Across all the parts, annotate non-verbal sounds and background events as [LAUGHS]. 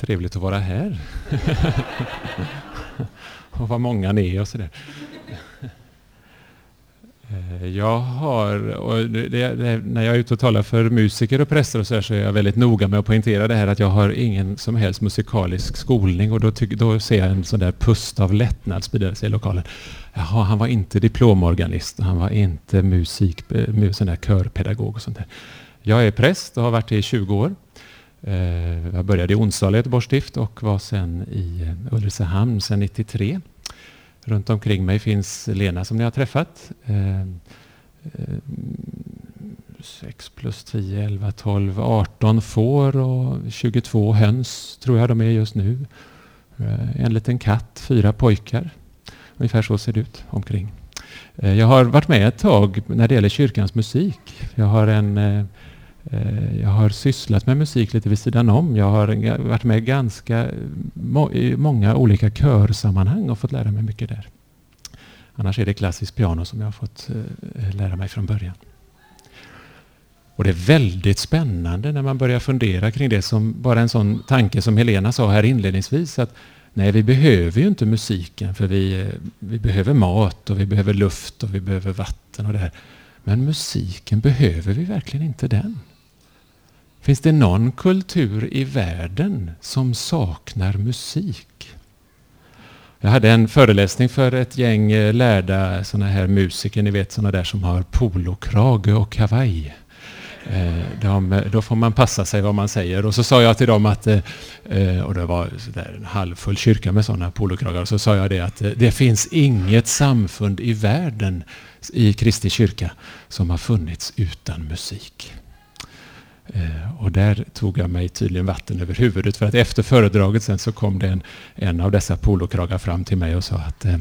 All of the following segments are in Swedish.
trevligt att vara här. [LAUGHS] och vad många ni är och sådär. Eh, jag har, och det, det, när jag är ute och talar för musiker och präster och så, här, så är jag väldigt noga med att poängtera det här att jag har ingen som helst musikalisk skolning och då, tyck, då ser jag en sån där pust av lättnad sprida sig i lokalen. Jaha, han var inte diplomorganist, han var inte musik, eh, sån där körpedagog och sånt där. Jag är präst och har varit det i 20 år. Eh, jag började i Onsala i Göteborgs stift och var sen i eh, Ulricehamn sedan 93. Runt omkring mig finns Lena som ni har träffat. Eh, eh 6 plus 10, 11, 12, 18 får och 22 höns tror jag de är just nu. Eh, en liten katt, fyra pojkar. Ungefär så ser det ut omkring. Eh, jag har varit med ett tag när det gäller kyrkans musik. Jag har en Eh, Eh, jag har sysslat med musik lite vid sidan om. Jag har varit med ganska i många olika körsammanhang och fått lära mig mycket där. Annars är det klassiskt piano som jag har fått eh, lära mig från början. Och det är väldigt spännande när man börjar fundera kring det som bara en sån tanke som Helena sa här inledningsvis att nej, vi behöver ju inte musiken för vi, eh, vi behöver mat och vi behöver luft och vi behöver vatten och det här. Men musiken, behöver vi verkligen inte den? Finns det någon kultur i världen som saknar musik? Jag hade en föreläsning för ett gäng eh, lärda såna här musiker, ni vet såna där som har polokrage och kavaj. Eh, de, eh, då får man passa sig vad man säger. Och så sa jag till dem att, och det var en halvfull kyrka med sådana polokragar, så sa jag det att det finns inget samfund i världen i Kristi kyrka som har funnits utan musik. Eh, och där tog jag mig tydligen vatten över huvudet för att efter föredraget sen så kom det en, en av dessa polokragar fram till mig och sa att eh,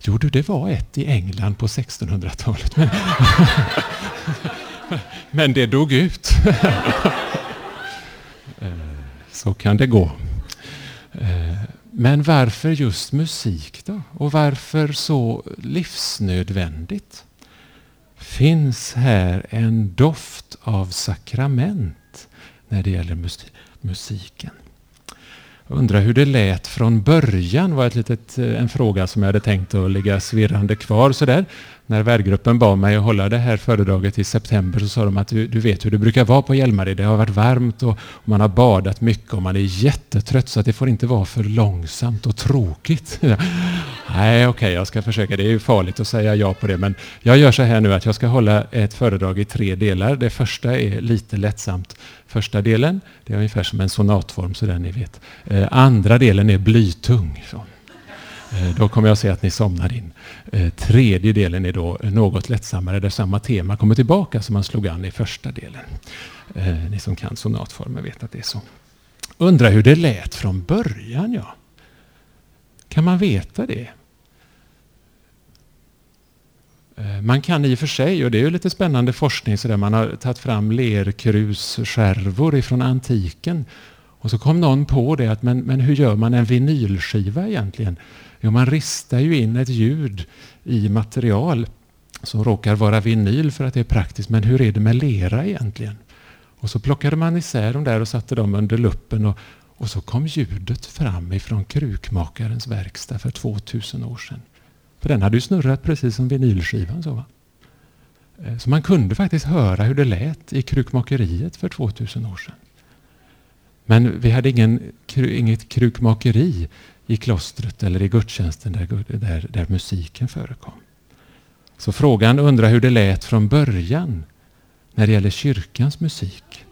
Jo du, det var ett i England på 1600-talet. Men, [LAUGHS] men det dog ut. [LAUGHS] Eh, så kan det gå. Men varför just musik då? Och varför så livsnödvändigt? Finns här en doft av sakrament när det gäller musiken. Undrar hur det lät från början var ett litet, eh, en fråga som jag hade tänkt att ligga svirrande kvar sådär när värdgruppen bad mig att hålla det här föredraget i september så sa de att du, du vet hur det brukar vara på Hjälmared. Det har varit varmt och, och, man har badat mycket och man är jättetrött så att det får inte vara för långsamt och tråkigt. [LAUGHS] Nej, okej, okay, jag ska försöka. Det är ju farligt att säga ja på det, men jag gör så här nu att jag ska hålla ett föredrag i tre delar. Det första är lite lättsamt. Första delen, det är ungefär som en sonatform, så där ni vet. Eh, andra delen är blytung. Så. Eh, då kommer jag att se att ni somnar in. Eh, tredje delen är då något lättsammare där samma tema kommer tillbaka som man slog an i första delen. Eh, ni som kan sonatformer vet att det är så. Undrar hur det lät från början, ja. Kan man veta det? Man kan i och för sig, och det är ju lite spännande forskning, så där man har tagit fram lerkrusskärvor ifrån antiken. Och så kom någon på det att men, men hur gör man en vinylskiva egentligen? Jo, man ristar ju in ett ljud i material som råkar vara vinyl för att det är praktiskt. Men hur är det med lera egentligen? Och så plockade man isär dem där och satte dem under luppen och, och så kom ljudet fram ifrån krukmakarens verkstad för 2000 år sedan. För den hade ju snurrat precis som vinylskivan. Så, va? Eh, så man kunde faktiskt höra hur det lät i krukmakeriet för 2000 år sedan. Men vi hade ingen, inget krukmakeri i klostret eller i gudstjänsten där, där, där musiken förekom. Så frågan undrar hur det lät från början när det gäller kyrkans musik.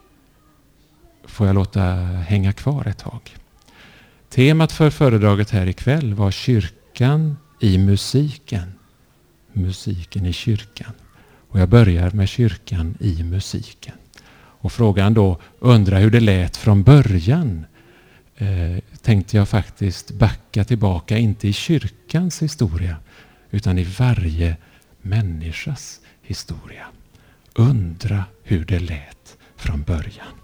Får jag låta hänga kvar ett tag. Temat för föredraget här ikväll var kyrkan i musiken. Musiken i kyrkan. Och jag börjar med kyrkan i musiken. Och frågan då undra hur det lät från början eh, tänkte jag faktiskt backa tillbaka, inte i kyrkans historia, utan i varje människas historia. Undra hur det lät från början.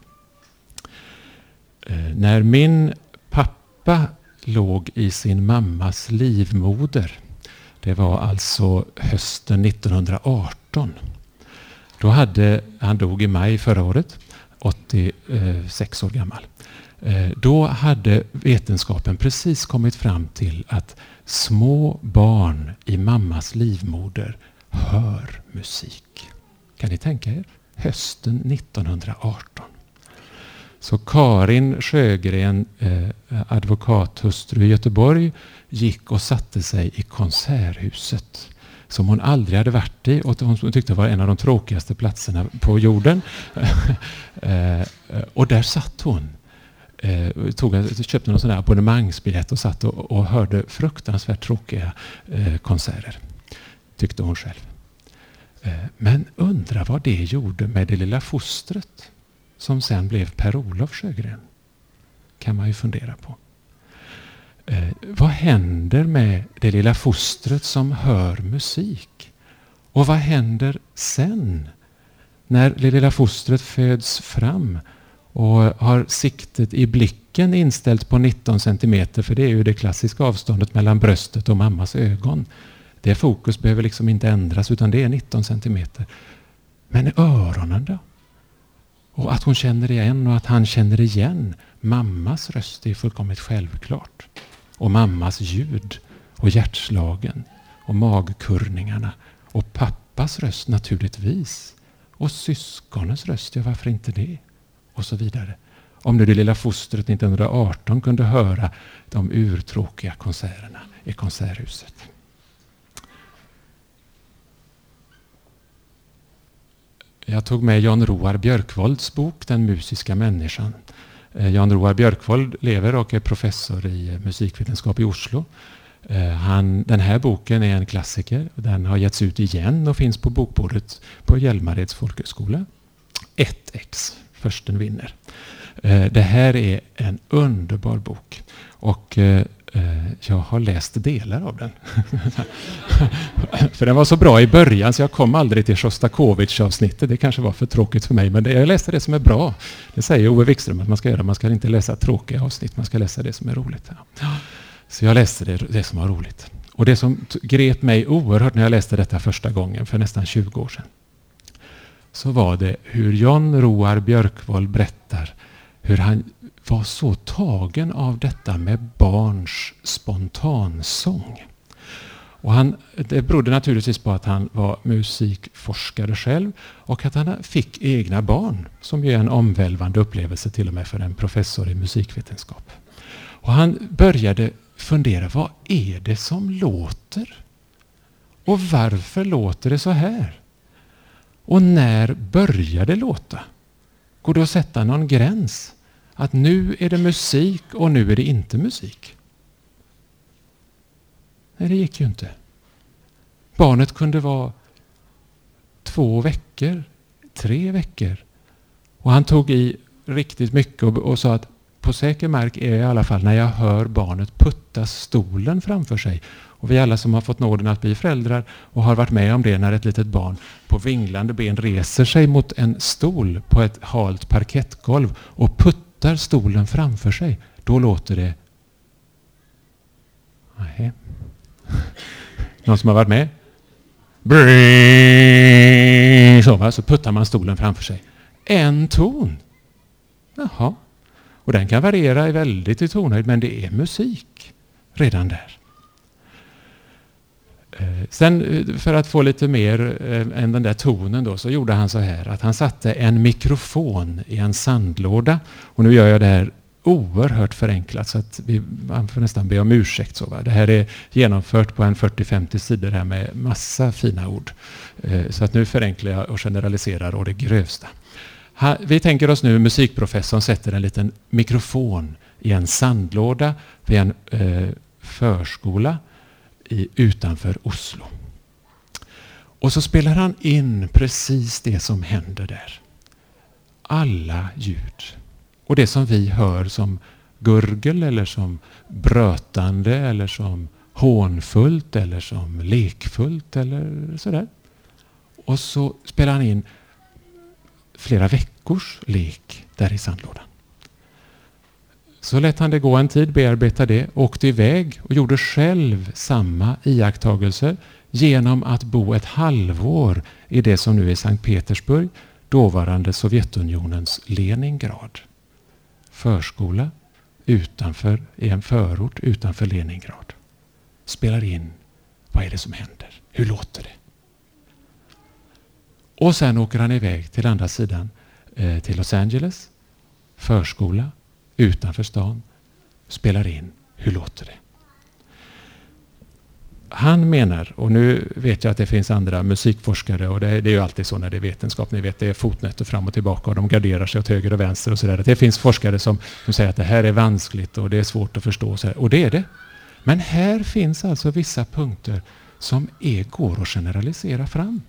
Eh, när min pappa låg i sin mammas livmoder, det var alltså hösten 1918. Då hade, han dog i maj förra året, 86 år gammal. Eh, då hade vetenskapen precis kommit fram till att små barn i mammas livmoder hör musik. Kan ni tänka er? Hösten 1918. Så Karin Sjögren, eh, advokathustru i Göteborg, gick och satte sig i Konserthuset som hon aldrig hade varit i och som hon tyckte var en av de tråkigaste platserna på jorden. [LAUGHS] Eh, och där satt hon. Eh, tog, köpte någon sån där abonnemangsbiljett och satt och, och hörde fruktansvärt tråkiga eh, konserter. Tyckte hon själv. Men undra vad det gjorde med det lilla fostret som sen blev Per-Olof Sjögren. Kan man ju fundera på. Eh, vad händer med det lilla fostret som hör musik? Och vad händer sen? När det lilla fostret föds fram och har siktet i blicken inställt på 19 centimeter, för det är ju det klassiska avståndet mellan bröstet och mammas ögon. Det fokus behöver liksom inte ändras utan det är 19 centimeter. Men öronen då? Och att hon känner igen och att han känner igen mammas röst är fullkomligt självklart. Och mammas ljud och hjärtslagen och magkurningarna och pappas röst naturligtvis. Och syskonens röst, ja varför inte det? Och så vidare. Om nu det lilla fostret 1918 kunde höra de urtråkiga konserterna i Konserthuset. Jag tog med Jan Roar Björkvolds bok Den musiska människan. Eh, Jan Roar Björkvold lever och är professor i eh, musikvetenskap i Oslo. Eh, han, den här boken är en klassiker. Den har getts ut igen och finns på bokbordet på Hjälmareds folkhögskola. 1x, försten vinner. Det här är en underbar bok. Och Eh, jag har läst delar av den. [LAUGHS] för den var så bra i början så jag kom aldrig till Sjostakovitj-avsnittet. Det kanske var för tråkigt för mig, men jag läste det som är bra. Det säger Ove Wikström att man ska göra. Man ska inte läsa tråkiga avsnitt, man ska läsa det som är roligt. Så jag läste det, det som var roligt. Och det som grep mig oerhört när jag läste detta första gången för nästan 20 år sedan. Så var det hur John Roar Björkvold berättar hur han var så tagen av detta med barns spontansång. Och han, det berodde naturligtvis på att han var musikforskare själv och att han fick egna barn, som ju är en omvälvande upplevelse till och med för en professor i musikvetenskap. Och han började fundera, vad är det som låter? Och varför låter det så här? Och när börjar det låta? Går det att sätta någon gräns? Att nu är det musik och nu är det inte musik. Nej, det gick ju inte. Barnet kunde vara två veckor, tre veckor. Och han tog i riktigt mycket och, och sa att på säker mark är jag i alla fall när jag hör barnet putta stolen framför sig. Och vi alla som har fått nåden att bli föräldrar och har varit med om det när ett litet barn på vinglande ben reser sig mot en stol på ett halt parkettgolv och puttar flyttar stolen framför sig, då låter det... Nej. [LAUGHS] Någon som har varit med? Så, va? så puttar man stolen framför sig. En ton. Jaha. Och den kan variera väldigt i tonhöjd, men det är musik redan där. Eh, sen eh, för att få lite mer eh, än den där tonen då, så gjorde han så här att han satte en mikrofon i en sandlåda. Och nu gör jag det här oerhört förenklat så att vi, man får nästan be om ursäkt. Så, va? Det här är genomfört på en 40-50 sidor här med massa fina ord. Så att nu förenklar jag och generaliserar och det grövsta. Vi tänker oss nu musikprofessorn sätter en liten mikrofon i en sandlåda vid en förskola i, utanför Oslo. Och så spelar han in precis det som händer där. Alla ljud. Och det som vi hör som gurgel eller som brötande eller som hånfullt eller som lekfullt eller sådär. Och så spelar han in flera veckors lek där i sandlådan. Så lät han det gå en tid, bearbetade det, åkte iväg och gjorde själv samma iakttagelser genom att bo ett halvår i det som nu är Sankt Petersburg, dåvarande Sovjetunionens Leningrad. förskola utanför, i en förort utanför Leningrad. Spelar in vad är det som händer? Hur låter det? Och sen åker han iväg till andra sidan, eh, till Los Angeles, förskola utanför stan, spelar in hur låter det? Han menar, och nu vet jag att det finns andra musikforskare och det, det är ju alltid så när det är vetenskap, ni vet det är fotnötter fram och tillbaka och de garderar sig åt höger och vänster och sådär. Det finns forskare som, som säger att det här är vanskligt och det är svårt att förstå och, så och det är det. Men här finns alltså vissa punkter som är, går att generalisera fram.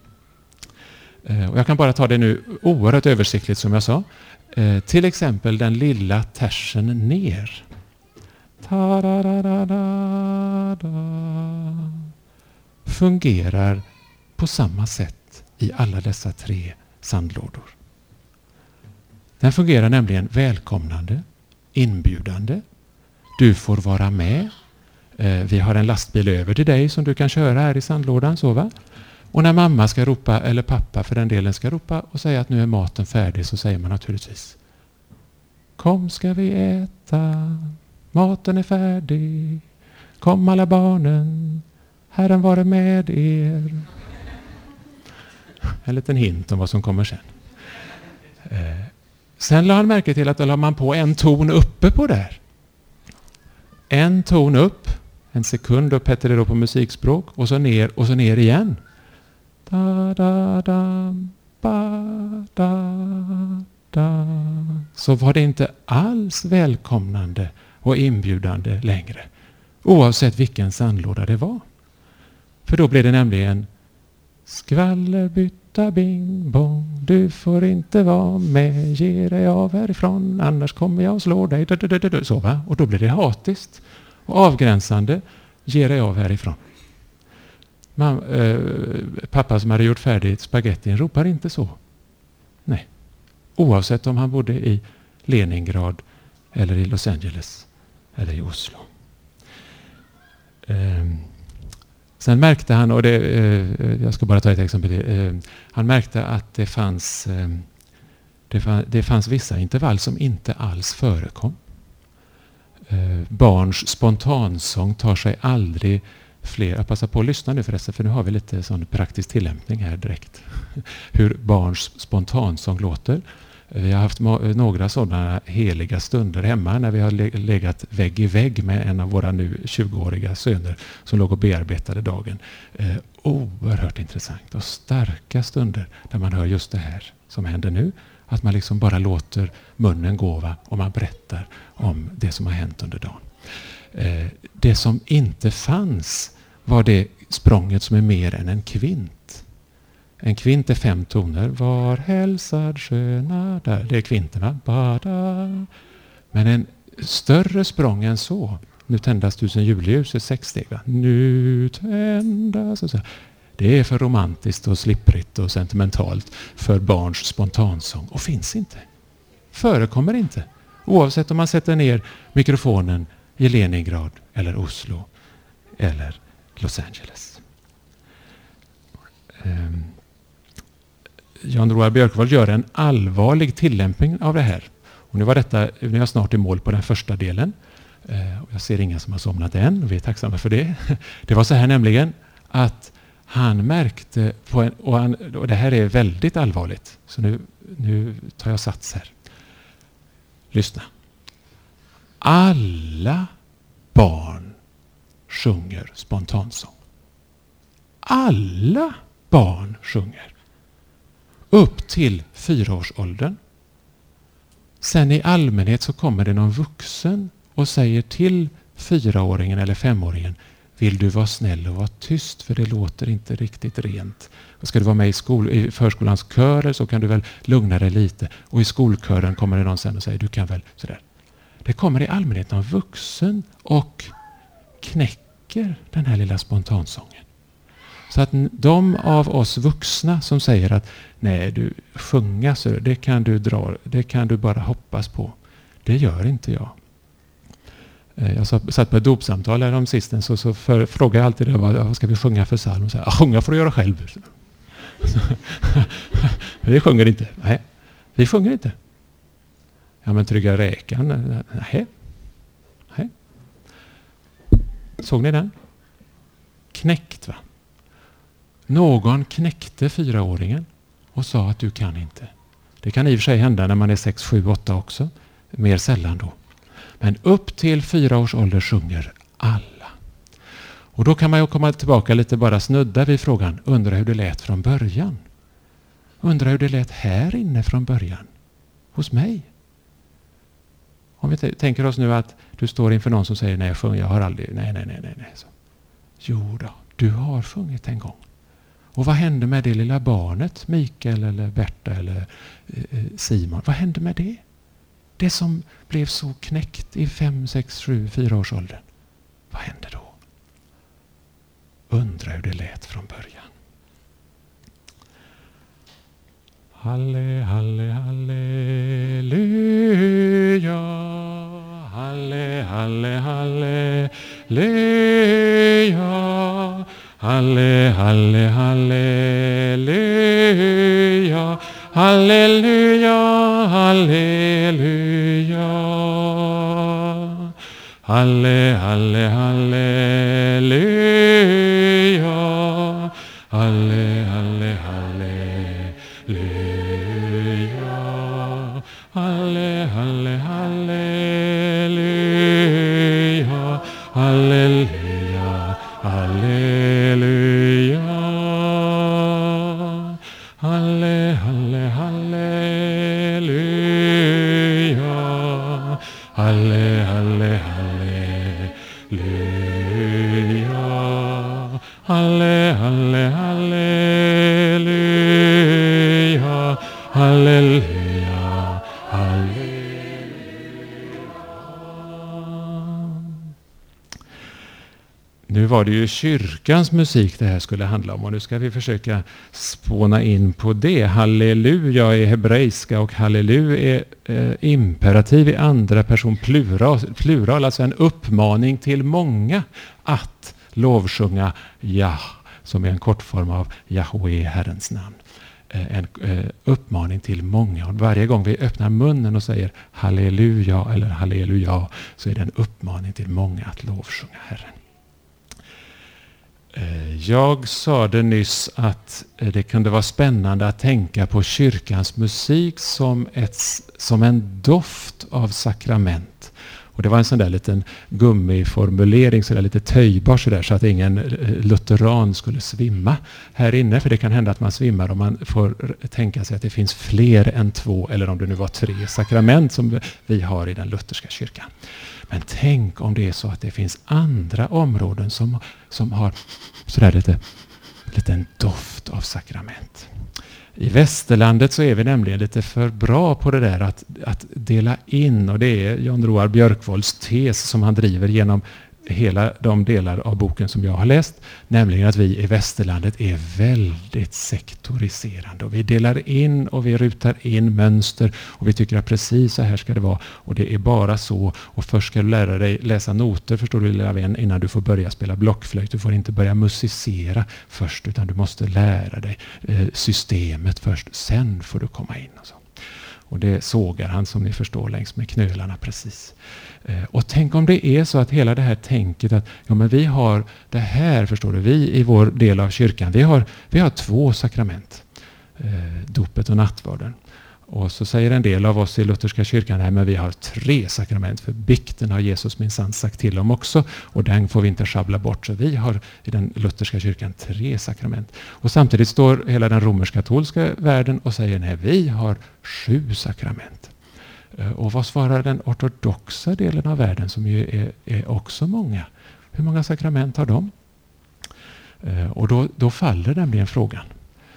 Eh, och jag kan bara ta det nu oerhört översiktligt som jag sa. Eh, till exempel den lilla tersen ner. Fungerar på samma sätt i alla dessa tre sandlådor. Den fungerar nämligen välkomnande, inbjudande. Du får vara med. Eh, vi har en lastbil över till dig som du kan köra här i sandlådan. Så va? Och när mamma ska ropa, eller pappa för den delen ska ropa och säga att nu är maten färdig så säger man naturligtvis Kom ska vi äta, maten är färdig. Kom alla barnen, Herren vare med er. En liten hint om vad som kommer sen. Eh, sen lade han märke till att då la man på en ton uppe på där. En ton upp, en sekund upp hette det då på musikspråk, och så ner och så ner igen. Da, da, da, ba, da, da. Så var det inte alls välkomnande och inbjudande längre. Oavsett vilken sandlåda det var. För då blev det nämligen skvallerbytta bing bong. Du får inte vara med. Ge dig av härifrån. Annars kommer jag och slår dig. Så va? Och då blir det hatiskt och avgränsande. Ge dig av härifrån. Mam, eh, pappa som hade gjort färdigt spagettin ropar inte så. Nej. Oavsett om han bodde i Leningrad eller i Los Angeles eller i Oslo. Eh, sen märkte han, och det, eh, jag ska bara ta ett exempel eh, Han märkte att det fanns, ehm, det, fann, det fanns vissa intervall som inte alls förekom. Eh, barns spontansång tar sig aldrig fler. Jag passar på att lyssna nu förresten, för nu har vi lite sån praktisk tillämpning här direkt. Hur barns spontansång låter. Vi har haft några sådana heliga stunder hemma när vi har legat vägg i vägg med en av våra nu 20-åriga söner som låg och bearbetade dagen. Eh, oerhört intressant och starka stunder där man hör just det här som händer nu. Att man liksom bara låter munnen gå och man berättar om det som har hänt under dagen. Eh, det som inte fanns var det språnget som är mer än en kvint. En kvint är fem toner. Var hälsad sköna där. Det är kvinterna. Bada. Men en större språng än så. Nu tändas tusen julljus är sex steg. Va? Nu tändas. Och så. Det är för romantiskt och slipprigt och sentimentalt för barns spontansång och finns inte. Förekommer inte. Oavsett om man sätter ner mikrofonen i Leningrad eller Oslo eller Los Angeles. Ehm, Jan Roar Björkvall gör en allvarlig tillämpning av det här. Och nu var detta, nu är jag snart i mål på den första delen. Ehm, jag ser inga som har somnat än, och vi är tacksamma för det. [LAUGHS] Det var så här nämligen att han märkte, på en, och, han, och det här är väldigt allvarligt, så nu, nu tar jag sats här. Lyssna. Alla barn sjunger spontansång. Alla barn sjunger. Upp till fyraårsåldern. Sen i allmänhet så kommer det någon vuxen och säger till fyraåringen eller femåringen vill du vara snäll och vara tyst för det låter inte riktigt rent. Och ska du vara med i, skol, i förskolans körer så kan du väl lugna dig lite. Och i skolkören kommer det någon sen och säger du kan väl sådär. Det kommer i allmänhet någon vuxen och knäcker den här lilla spontansången. Så att de av oss vuxna som säger att nej, du sjunga så det kan du dra, det kan du bara hoppas på. Det gör inte jag. Eh, jag satt på ett dopsamtal härom sisten så, så för, frågade jag alltid det, vad, vad ska vi sjunga för psalm? Så här, sjunga får du göra själv. [LAUGHS] vi sjunger inte. Nej, vi sjunger inte. Ja men Trygga räkan? Nej. Nej. Såg ni den? Knäckt va? Någon knäckte fyraåringen och sa att du kan inte. Det kan i och för sig hända när man är 6, 7, 8 också. Mer sällan då. Men upp till fyra års ålder sjunger alla. Och då kan man ju komma tillbaka lite bara snudda vid frågan, undra hur det lät från början. Undra hur det lät här inne från början. Hos mig. Om vi tänker oss nu att du står inför någon som säger nej jag sjunger, jag har aldrig, nej nej nej nej. Så. Jo då, du har sjungit en gång. Och vad hände med det lilla barnet, Mikael eller Berta eller eh, eh Simon? Vad hände med det? Det som blev så knäckt i fem, sex, sju, fyra års åldern. Vad hände då? Undra hur det lät från början. Halle, halle, halleluja. Halle, halle, halleluja. Halle, halle, halleluja. Halleluja, halleluja. Halle, halle, halleluja. Var det ju kyrkans musik det här skulle handla om och nu ska vi försöka spåna in på det. Halleluja är hebreiska och halleluja är eh, imperativ i andra person plural, plural, alltså en uppmaning till många att lovsjunga Jah, som är en kortform av Yahweh, Herrens namn. Eh, en eh, uppmaning till många. Och varje gång vi öppnar munnen och säger halleluja eller halleluja så är det en uppmaning till många att lovsjunga Herren. Eh, jag sa det nyss att eh, det kunde vara spännande att tänka på kyrkans musik som, ett, som en doft av sakrament. Och det var en sån där liten gummiformulering, så där lite töjbar så, där, så att ingen eh, lutheran skulle svimma här inne. För det kan hända att man svimmar om man får tänka sig att det finns fler än två, eller om det nu var tre sakrament som vi har i den lutherska kyrkan. Men tänk om det är så att det finns andra områden som, som har sådär lite, liten doft av sakrament. I västerlandet så är vi nämligen lite för bra på det där att, att dela in och det är Jan Roar Björkvolds tes som han driver genom hela de delar av boken som jag har läst, nämligen att vi i västerlandet är väldigt sektoriserande. Och vi delar in och vi rutar in mönster och vi tycker att precis så här ska det vara och det är bara så. Och först ska du lära dig läsa noter, förstår du lilla vän, innan du får börja spela blockflöjt. Du får inte börja musicera först, utan du måste lära dig eh, systemet först. Sen får du komma in. Och så. Och det sågar han som ni förstår längs med knölarna precis. Eh, och tänk om det är så att hela det här tänket att ja, men vi har det här, förstår du, vi i vår del av kyrkan, vi har, vi har två sakrament. Eh, dopet och nattvarden. Och så säger en del av oss i Lutherska kyrkan, nej men vi har tre sakrament, för bikten har Jesus minsann sagt till om också, och den får vi inte schabbla bort. Så vi har i den Lutherska kyrkan tre sakrament. Och samtidigt står hela den romersk-katolska världen och säger, nej vi har sju sakrament. Eh, och vad svarar den ortodoxa delen av världen, som ju är, är också många? Hur många sakrament har de? Eh, och då, då faller nämligen frågan.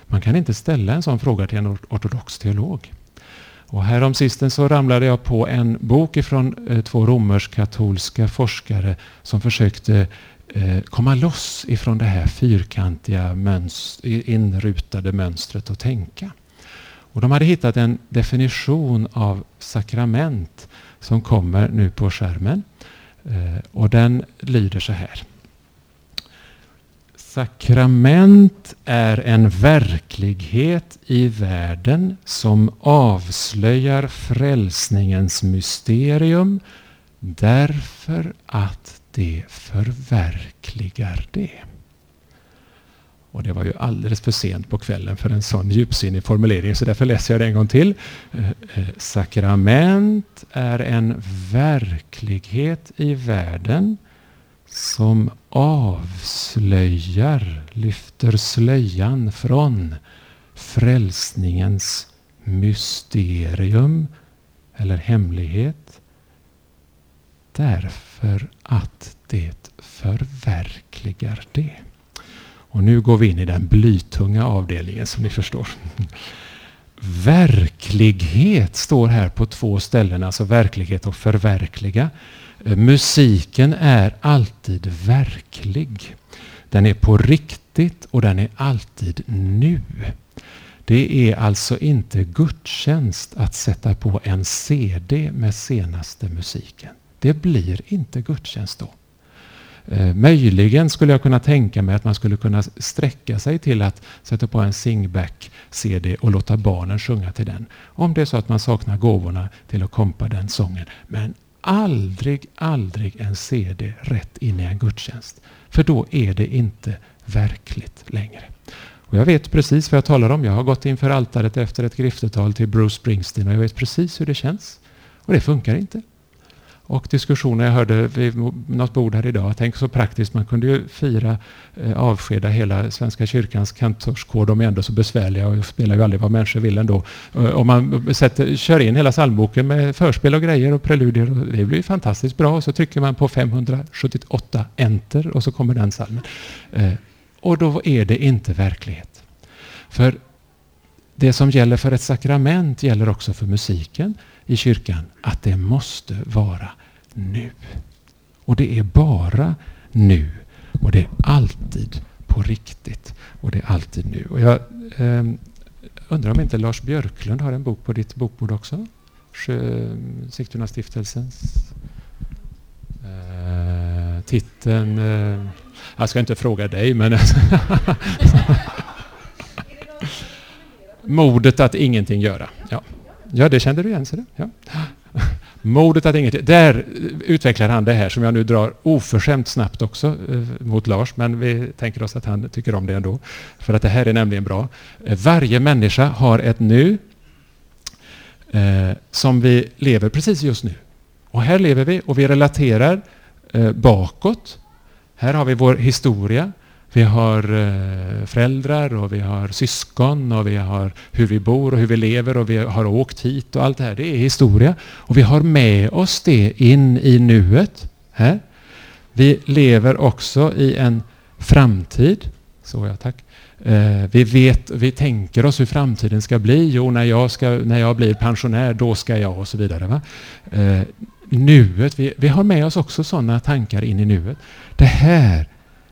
Man kan inte ställa en sån fråga till en ortodox teolog. Och härom sisten så ramlade jag på en bok ifrån eh, två romersk-katolska forskare som försökte eh, komma loss ifrån det här fyrkantiga mönster, inrutade mönstret att tänka. Och de hade hittat en definition av sakrament som kommer nu på skärmen. Eh, och den lyder så här. Sakrament är en verklighet i världen som avslöjar frälsningens mysterium därför att det förverkligar det. Och det var ju alldeles för sent på kvällen för en sån djupsinnig formulering, så därför läser jag det en gång till. Eh, eh, sakrament är en verklighet i världen som avslöjar, lyfter slöjan från frälsningens mysterium eller hemlighet därför att det förverkligar det. Och nu går vi in i den blytunga avdelningen som ni förstår. Verklighet står här på två ställen, alltså verklighet och förverkliga. Musiken är alltid verklig. Den är på riktigt och den är alltid nu. Det är alltså inte gudstjänst att sätta på en CD med senaste musiken. Det blir inte gudstjänst då. Eh, möjligen skulle jag kunna tänka mig att man skulle kunna sträcka sig till att sätta på en singback-CD och låta barnen sjunga till den. Om det är så att man saknar gåvorna till att kompa den sången. Men aldrig, aldrig en CD rätt in i en gudstjänst. För då är det inte verkligt längre. Och jag vet precis vad jag talar om. Jag har gått inför altaret efter ett griftetal till Bruce Springsteen och jag vet precis hur det känns. Och det funkar inte och diskussioner jag hörde vid något bord här idag. Tänk så praktiskt, man kunde ju fira eh, avskeda hela Svenska kyrkans kantorskår. De är ändå så besvärliga och spelar ju aldrig vad människor vill ändå. Eh, om man sätter, kör in hela psalmboken med förspel och grejer och preludier. Och det blir fantastiskt bra. Och så trycker man på 578 enter och så kommer den psalmen. Eh, och då är det inte verklighet. För det som gäller för ett sakrament gäller också för musiken i kyrkan att det måste vara nu. Och det är bara nu. Och det är alltid på riktigt. Och det är alltid nu. Och jag eh, undrar om inte Lars Björklund har en bok på ditt bokbord också? Sigtuna stiftelsens eh, titeln... Eh, jag ska inte fråga dig, men... [LAUGHS] Modet att ingenting göra. Ja. Ja, det kände du igen, Ser du? Ja. Modet att ingenting... Där utvecklar han det här som jag nu drar oförskämt snabbt också eh, mot Lars, men vi tänker oss att han tycker om det ändå. För att det här är nämligen bra. Eh, varje människa har ett nu eh, som vi lever precis just nu. Och här lever vi och vi relaterar eh, bakåt. Här har vi vår historia. Vi har eh, föräldrar och vi har syskon och vi har hur vi bor och hur vi lever och vi har åkt hit och allt det här. Det är historia. Och vi har med oss det in i nuet. Här. Vi lever också i en framtid. Så ja, tack. Eh, vi, vet, vi tänker oss hur framtiden ska bli. Jo, när jag, ska, när jag blir pensionär, då ska jag och så vidare. Va? Eh, nuet, vi, vi har med oss också sådana tankar in i nuet. Det här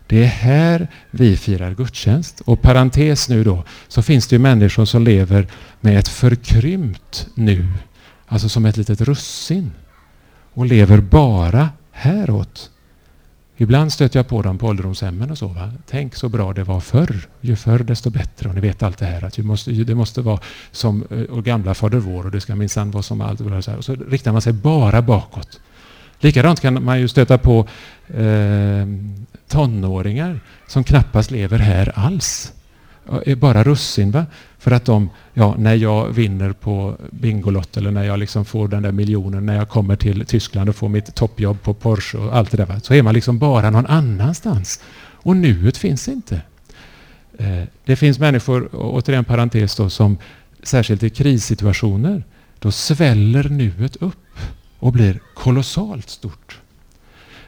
det är här vi firar gudstjänst. Och parentes nu då, så finns det ju människor som lever med ett förkrympt nu. Alltså som ett litet russin. Och lever bara häråt. Ibland stöter jag på dem på ålderdomshemmen och så. Va? Tänk så bra det var förr. Ju förr desto bättre. Och ni vet allt det här att måste, det måste vara som eh, och gamla Fader vår och det ska minsann vara som allt. Och så, och så riktar man sig bara bakåt. Likadant kan man ju stöta på eh, tonåringar som knappast lever här alls. Är bara russin. Va? För att de, ja, när jag vinner på Bingolott eller när jag liksom får den där miljonen, när jag kommer till Tyskland och får mitt toppjobb på Porsche och allt det där. Va? Så är man liksom bara någon annanstans. Och nuet finns inte. Eh, det finns människor, återigen parentes då, som särskilt i krissituationer, då sväller nuet upp och blir kolossalt stort.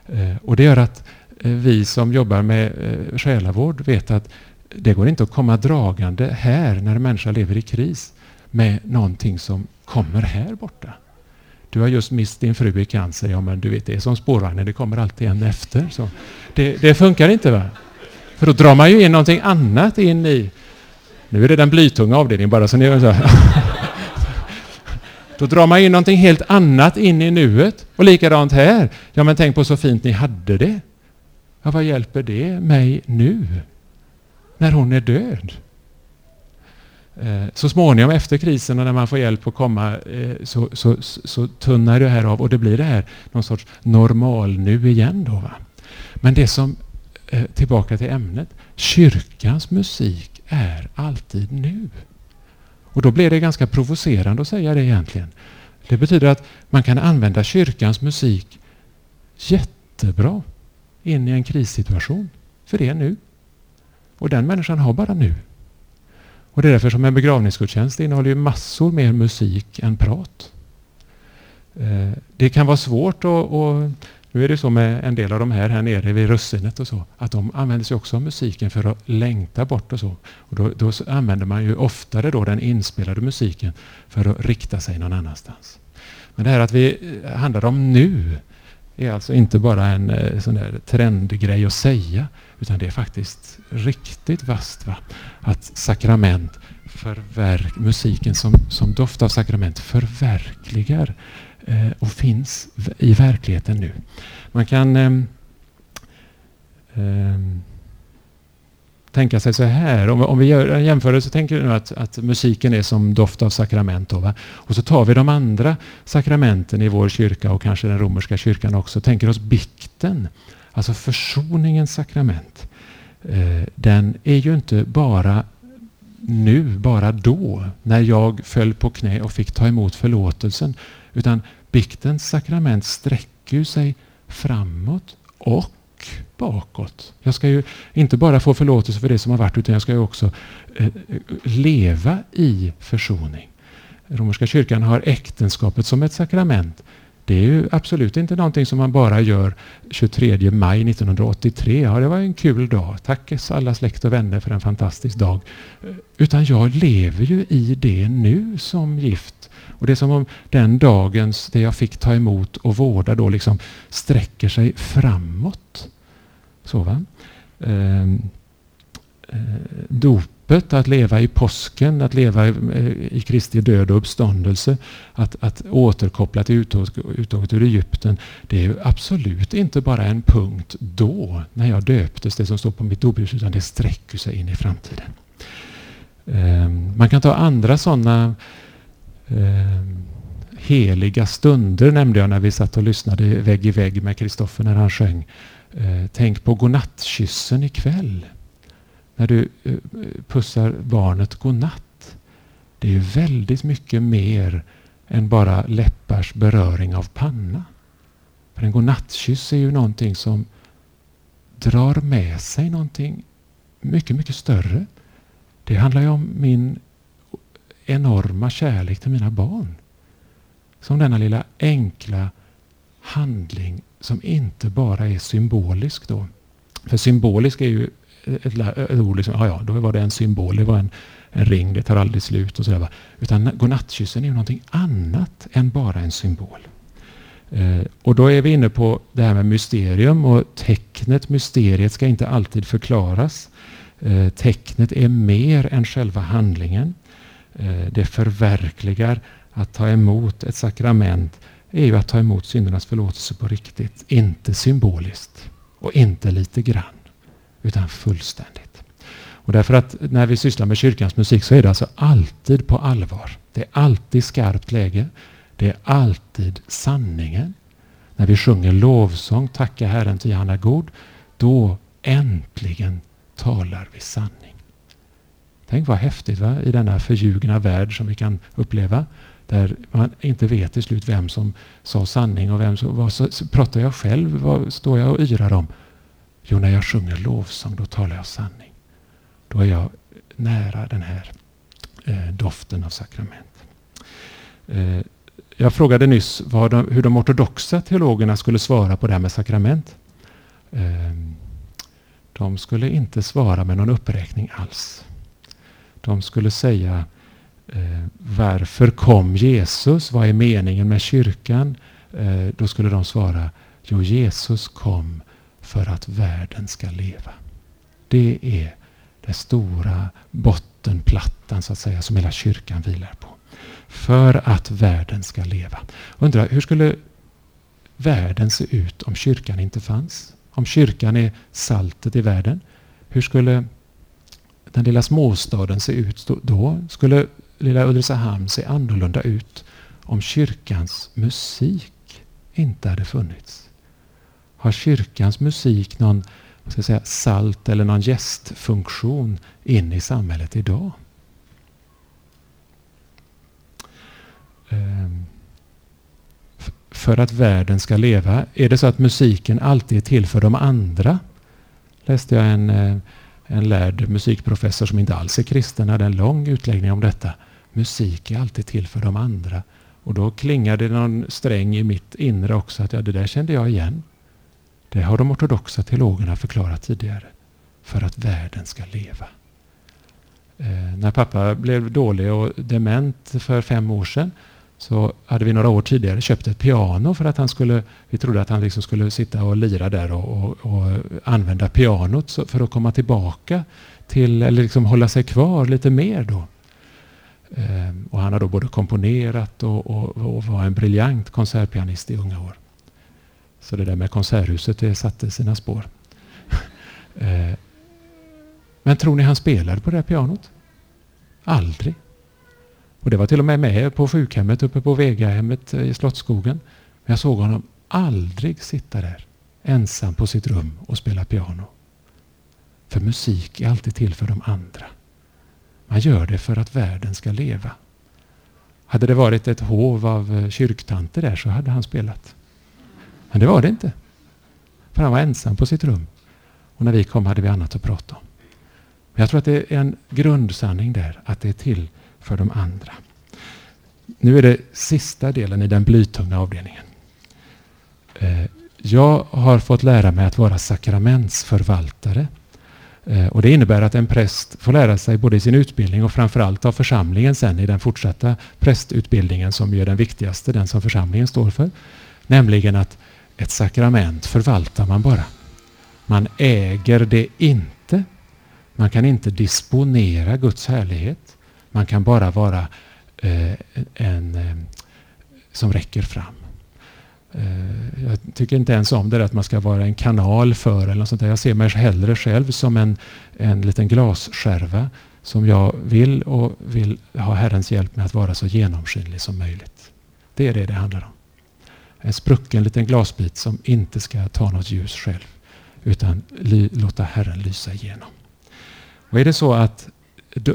Eh, och det gör att eh, vi som jobbar med eh, själavård vet att det går inte att komma dragande här när en människa lever i kris med någonting som kommer här borta. Du har just mist din fru i cancer. Ja, men du vet, det är som spårvagnen, det kommer alltid en efter. Så det, det funkar inte. va? För då drar man ju in någonting annat in i... Nu är det den blytunga avdelningen bara, så ni... Så [LAUGHS] Då drar man ju någonting helt annat in i nuet. Och likadant här. Ja, men tänk på så fint ni hade det. Ja, vad hjälper det mig nu? när hon är död. Eh, så småningom efter krisen och när man får hjälp att komma eh, så, så, så tunnar det här av och det blir det här någon sorts normal nu igen. Då, va? Men det som, eh, tillbaka till ämnet, kyrkans musik är alltid nu. Och då blir det ganska provocerande att säga det egentligen. Det betyder att man kan använda kyrkans musik jättebra in i en krissituation. För det är nu. Och den människan har bara nu. Och det är därför som en begravningsgudstjänst innehåller ju massor mer musik än prat. Eh, det kan vara svårt att, att nu är det så med en del av de här här nere vid russinet och så, att de använder sig också av musiken för att längta bort och så. Och då, då använder man ju oftare då den inspelade musiken för att rikta sig någon annanstans. Men det här att vi eh, handlar om nu är alltså inte bara en eh, sån där trendgrej att säga, utan det är faktiskt riktigt vasst. Va? Att sakrament, förverk, musiken som, som doft av sakrament förverkligar Eh, och finns i verkligheten nu. Man kan eh, eh, tänka sig så här, om, om vi gör en jämförelse, tänker vi nu att, att musiken är som doft av sakrament. Då, va? Och så tar vi de andra sakramenten i vår kyrka och kanske den romerska kyrkan också, tänker oss bikten, alltså försoningens sakrament. Eh, den är ju inte bara nu, bara då, när jag föll på knä och fick ta emot förlåtelsen, utan biktens sakrament sträcker sig framåt och bakåt. Jag ska ju inte bara få förlåtelse för det som har varit utan jag ska ju också eh, leva i försoning. Romerska kyrkan har äktenskapet som ett sakrament. Det är ju absolut inte någonting som man bara gör 23 maj 1983. Ja, det var en kul dag. Tack alla släkt och vänner för en fantastisk dag. Eh, utan jag lever ju i det nu som gift. Och det är som om den dagens, det jag fick ta emot och vårda då liksom sträcker sig framåt. Så va? Ehm, eh, dopet, att leva i påsken, att leva eh, i Kristi död och uppståndelse, att, att återkoppla till uttåget ur Egypten, det är absolut inte bara en punkt då, när jag döptes, det som står på mitt dopljus, utan det sträcker sig in i framtiden. Ehm, man kan ta andra sådana eh, heliga stunder, nämnde jag när vi satt och lyssnade vägg i vägg med Kristoffer när han sjöng. Eh, tänk på godnattkyssen ikväll. När du eh, pussar barnet godnatt. Det är ju väldigt mycket mer än bara läppars beröring av panna. För en godnattkyss är ju någonting som drar med sig någonting mycket, mycket större. Det handlar ju om min enorma kärlek till mina barn. Som denna lilla enkla handling som inte bara är symbolisk. Då. För symbolisk är ju ett, ett ord, liksom, ja, ja, då var det en symbol, det var en, en ring, det tar aldrig slut och sådär. Utan godnattkyssen är ju någonting annat än bara en symbol. Eh, och då är vi inne på det här med mysterium och tecknet, mysteriet ska inte alltid förklaras. Eh, tecknet är mer än själva handlingen. Eh, det förverkligar att ta emot ett sakrament är ju att ta emot syndernas förlåtelse på riktigt. Inte symboliskt och inte lite grann, utan fullständigt. Och därför att när vi sysslar med kyrkans musik så är det alltså alltid på allvar. Det är alltid skarpt läge. Det är alltid sanningen. När vi sjunger lovsång, tacka Herren till han är god, då äntligen talar vi sanning. Tänk vad häftigt va? i denna förljugna värld som vi kan uppleva. Där man inte vet till slut vem som sa sanning och vem som... Vad så, pratar jag själv? Vad står jag och yrar om? Jo, när jag sjunger lovsång då talar jag sanning. Då är jag nära den här eh, doften av sakrament. Eh, jag frågade nyss de, hur de ortodoxa teologerna skulle svara på det här med sakrament. Eh, de skulle inte svara med någon uppräkning alls. De skulle säga Eh, varför kom Jesus? Vad är meningen med kyrkan? Eh, då skulle de svara, jo Jesus kom för att världen ska leva. Det är den stora bottenplattan så att säga som hela kyrkan vilar på. För att världen ska leva. Undrar, hur skulle världen se ut om kyrkan inte fanns? Om kyrkan är saltet i världen, hur skulle den lilla småstaden se ut då? Skulle lilla Ulricehamn se annorlunda ut om kyrkans musik inte hade funnits? Har kyrkans musik någon ska säga, salt eller någon gästfunktion in i samhället idag? Ehm, för att världen ska leva. Är det så att musiken alltid är till för de andra? Läste jag en, eh, en lärd musikprofessor som inte alls är kristen hade en lång utläggning om detta. Musik är alltid till för de andra. Och då klingade någon sträng i mitt inre också att ja, det där kände jag igen. Det har de ortodoxa teologerna förklarat tidigare. För att världen ska leva. Eh, när pappa blev dålig och dement för fem år sedan så hade vi några år tidigare köpt ett piano för att han skulle, vi trodde att han liksom skulle sitta och lira där och, och, och använda pianot för att komma tillbaka till, eller liksom hålla sig kvar lite mer då. Ehm, och han har då både komponerat och, och, och var en briljant konsertpianist i unga år. Så det där med konserthuset det satte sina spår. [LAUGHS] ehm, men tror ni han spelade på det här pianot? Aldrig. Och det var till och med med på sjukhemmet uppe på Vegahemmet eh, i Slottsskogen. Men jag såg honom aldrig sitta där ensam på sitt rum och spela piano. För musik är alltid till för de andra. Man gör det för att världen ska leva. Hade det varit ett hov av eh, kyrktanter där så hade han spelat. Men det var det inte. För han var ensam på sitt rum. Och när vi kom hade vi annat att prata om. Men jag tror att det är en grundsanning där, att det är till för de andra. Nu är det sista delen i den blytunga avdelningen. Eh, jag har fått lära mig att vara sakramentsförvaltare. Eh, och det innebär att en präst får lära sig både i sin utbildning och framförallt av församlingen sen i den fortsatta prästutbildningen som är den viktigaste, den som församlingen står för. Nämligen att ett sakrament förvaltar man bara. Man äger det inte. Man kan inte disponera Guds härlighet. Man kan bara vara eh, en eh, som räcker fram. Eh, jag tycker inte ens om det att man ska vara en kanal för eller något sånt där. Jag ser mig hellre själv som en, en liten glasskärva som jag vill och vill ha Herrens hjälp med att vara så genomskinlig som möjligt. Det är det det handlar om. En sprucken liten glasbit som inte ska ta något ljus själv utan låta Herren lysa igenom. Och är det så att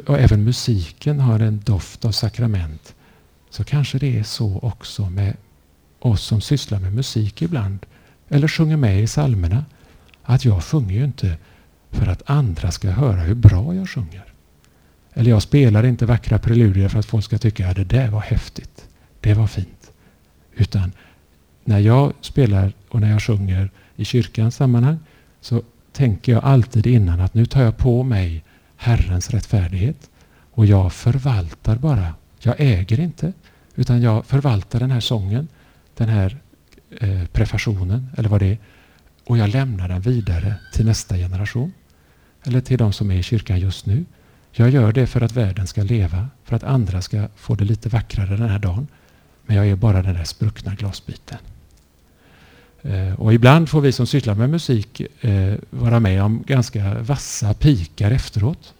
och även musiken har en doft av sakrament, så kanske det är så också med oss som sysslar med musik ibland, eller sjunger med i psalmerna, att jag sjunger ju inte för att andra ska höra hur bra jag sjunger. Eller jag spelar inte vackra preludier för att folk ska tycka att det där var häftigt, det var fint. Utan när jag spelar och när jag sjunger i kyrkans sammanhang så tänker jag alltid innan att nu tar jag på mig Herrens rättfärdighet. Och jag förvaltar bara. Jag äger inte. Utan jag förvaltar den här sången, den här eh, prefationen eller vad det är. Och jag lämnar den vidare till nästa generation. Eller till de som är i kyrkan just nu. Jag gör det för att världen ska leva, för att andra ska få det lite vackrare den här dagen. Men jag är bara den där spruckna glasbiten. Eh, och ibland får vi som sysslar med musik eh, vara med om ganska vassa pikar efteråt.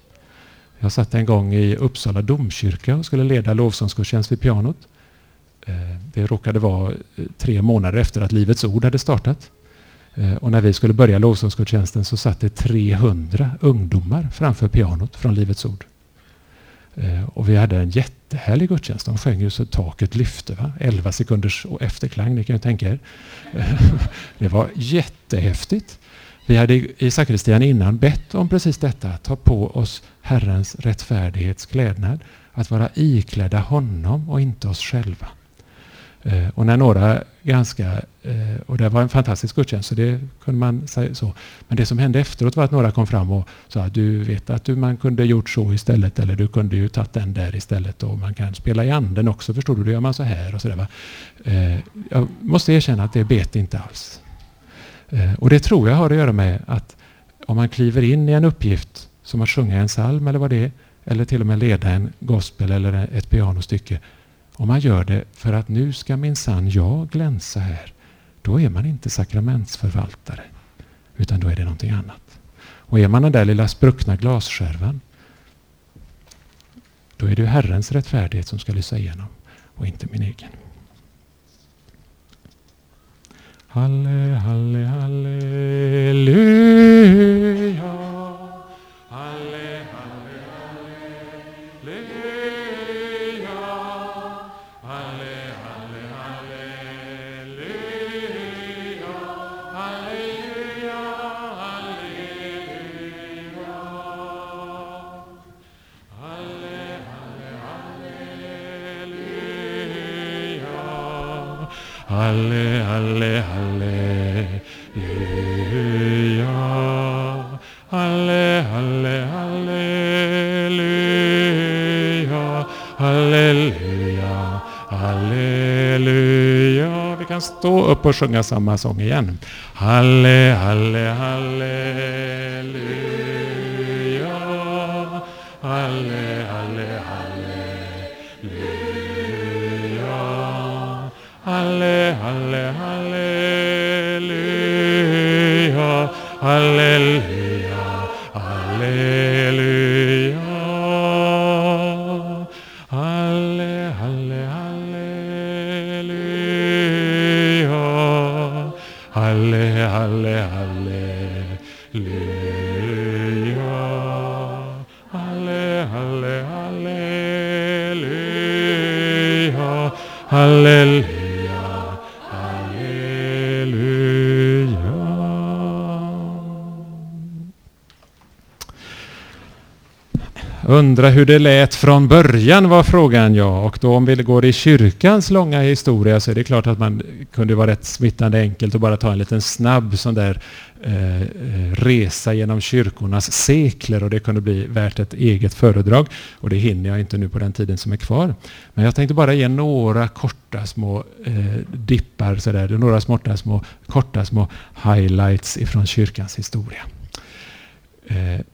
Jag satt en gång i Uppsala domkyrka och skulle leda lovsångsgudstjänst vid pianot. Eh, det råkade vara tre månader efter att Livets Ord hade startat. Och när vi skulle börja lovsångsgudstjänsten så satt det 300 ungdomar framför pianot från Livets Ord. Eh, och vi hade en jättehärlig gudstjänst. De sjöng ju så taket lyfte. Va? 11 sekunders efterklang, ni kan ju tänka er. [LAUGHS] Det var jättehäftigt. Vi hade i sakristian innan bett om precis detta, att ta på oss Herrens rättfärdighetsklädnad, att vara iklädda honom och inte oss själva. Eh, och när några ganska, eh, och det var en fantastisk gudstjänst, så det kunde man säga så. Men det som hände efteråt var att några kom fram och sa att du vet att du, man kunde gjort så istället, eller du kunde ju tagit den där istället och man kan spela i anden också, förstår du, då gör man så här och så där. Va? Eh, jag måste erkänna att det bet inte alls. Eh, och det tror jag har att göra med att om man kliver in i en uppgift som att sjunga en psalm eller vad det är, eller till och med leda en gospel eller ett pianostycke, om man gör det för att nu ska minsann jag glänsa här, då är man inte sakramentsförvaltare, utan då är det någonting annat. Och är man den där lilla spruckna glasskärvan, då är det Herrens rättfärdighet som ska lysa igenom och inte min egen. Halle, halle, halleluja. Halleluja. Stå upp och sjunga samma sång igen. Halle, halle, halleluja. Halle, halle, halleluja. Halle, halle, halleluja. Halleluja, Undra hur det lät från början var frågan ja. Och då om vi går i kyrkans långa historia så är det klart att man kunde vara rätt smittande enkelt och bara ta en liten snabb sån där eh, eh resa genom kyrkornas sekler och det kunde bli värt ett eget föredrag. Och det hinner jag inte nu på den tiden som är kvar. Men jag tänkte bara ge några korta små eh, dippar, så där, några smarta små, korta små highlights ifrån kyrkans historia. Eh,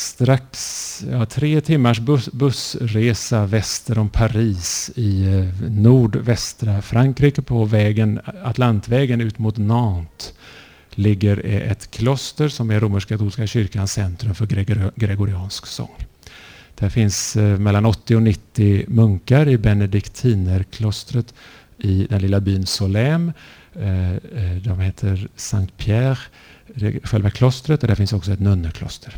strax ja, tre timmars bus, bussresa väster om Paris i eh, nordvästra Frankrike på vägen, Atlantvägen ut mot Nantes ligger eh, ett kloster som är romersk-katolska kyrkans centrum för gregor, gregoriansk sång. Där finns eh, mellan 80 och 90 munkar i benediktinerklostret i den lilla byn Solem. De heter Saint Pierre, själva klostret, och där finns också ett nunnekloster.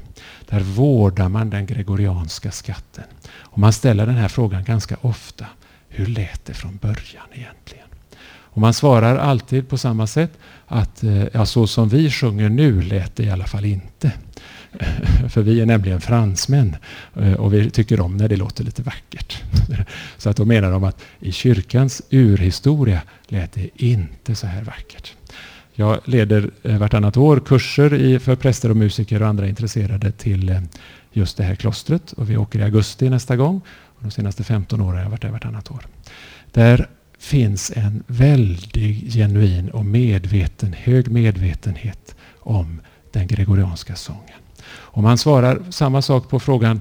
Där vårdar man den gregorianska skatten. Och man ställer den här frågan ganska ofta. Hur lät det från början egentligen? Och man svarar alltid på samma sätt att eh, ja, så som vi sjunger nu lät det i alla fall inte. [LAUGHS] För vi är nämligen fransmän eh, och vi tycker om när det låter lite vackert. [LAUGHS] Så att då menar de att i kyrkans urhistoria lät det inte så här vackert. Jag leder eh, vartannat år kurser i, för präster och musiker och andra intresserade till eh, just det här klostret. Och vi åker i augusti nästa gång. Och de senaste 15 åren har jag varit där vartannat år. Där finns en väldig, genuin och medveten, hög medvetenhet om den gregorianska sången. Om man svarar samma sak på frågan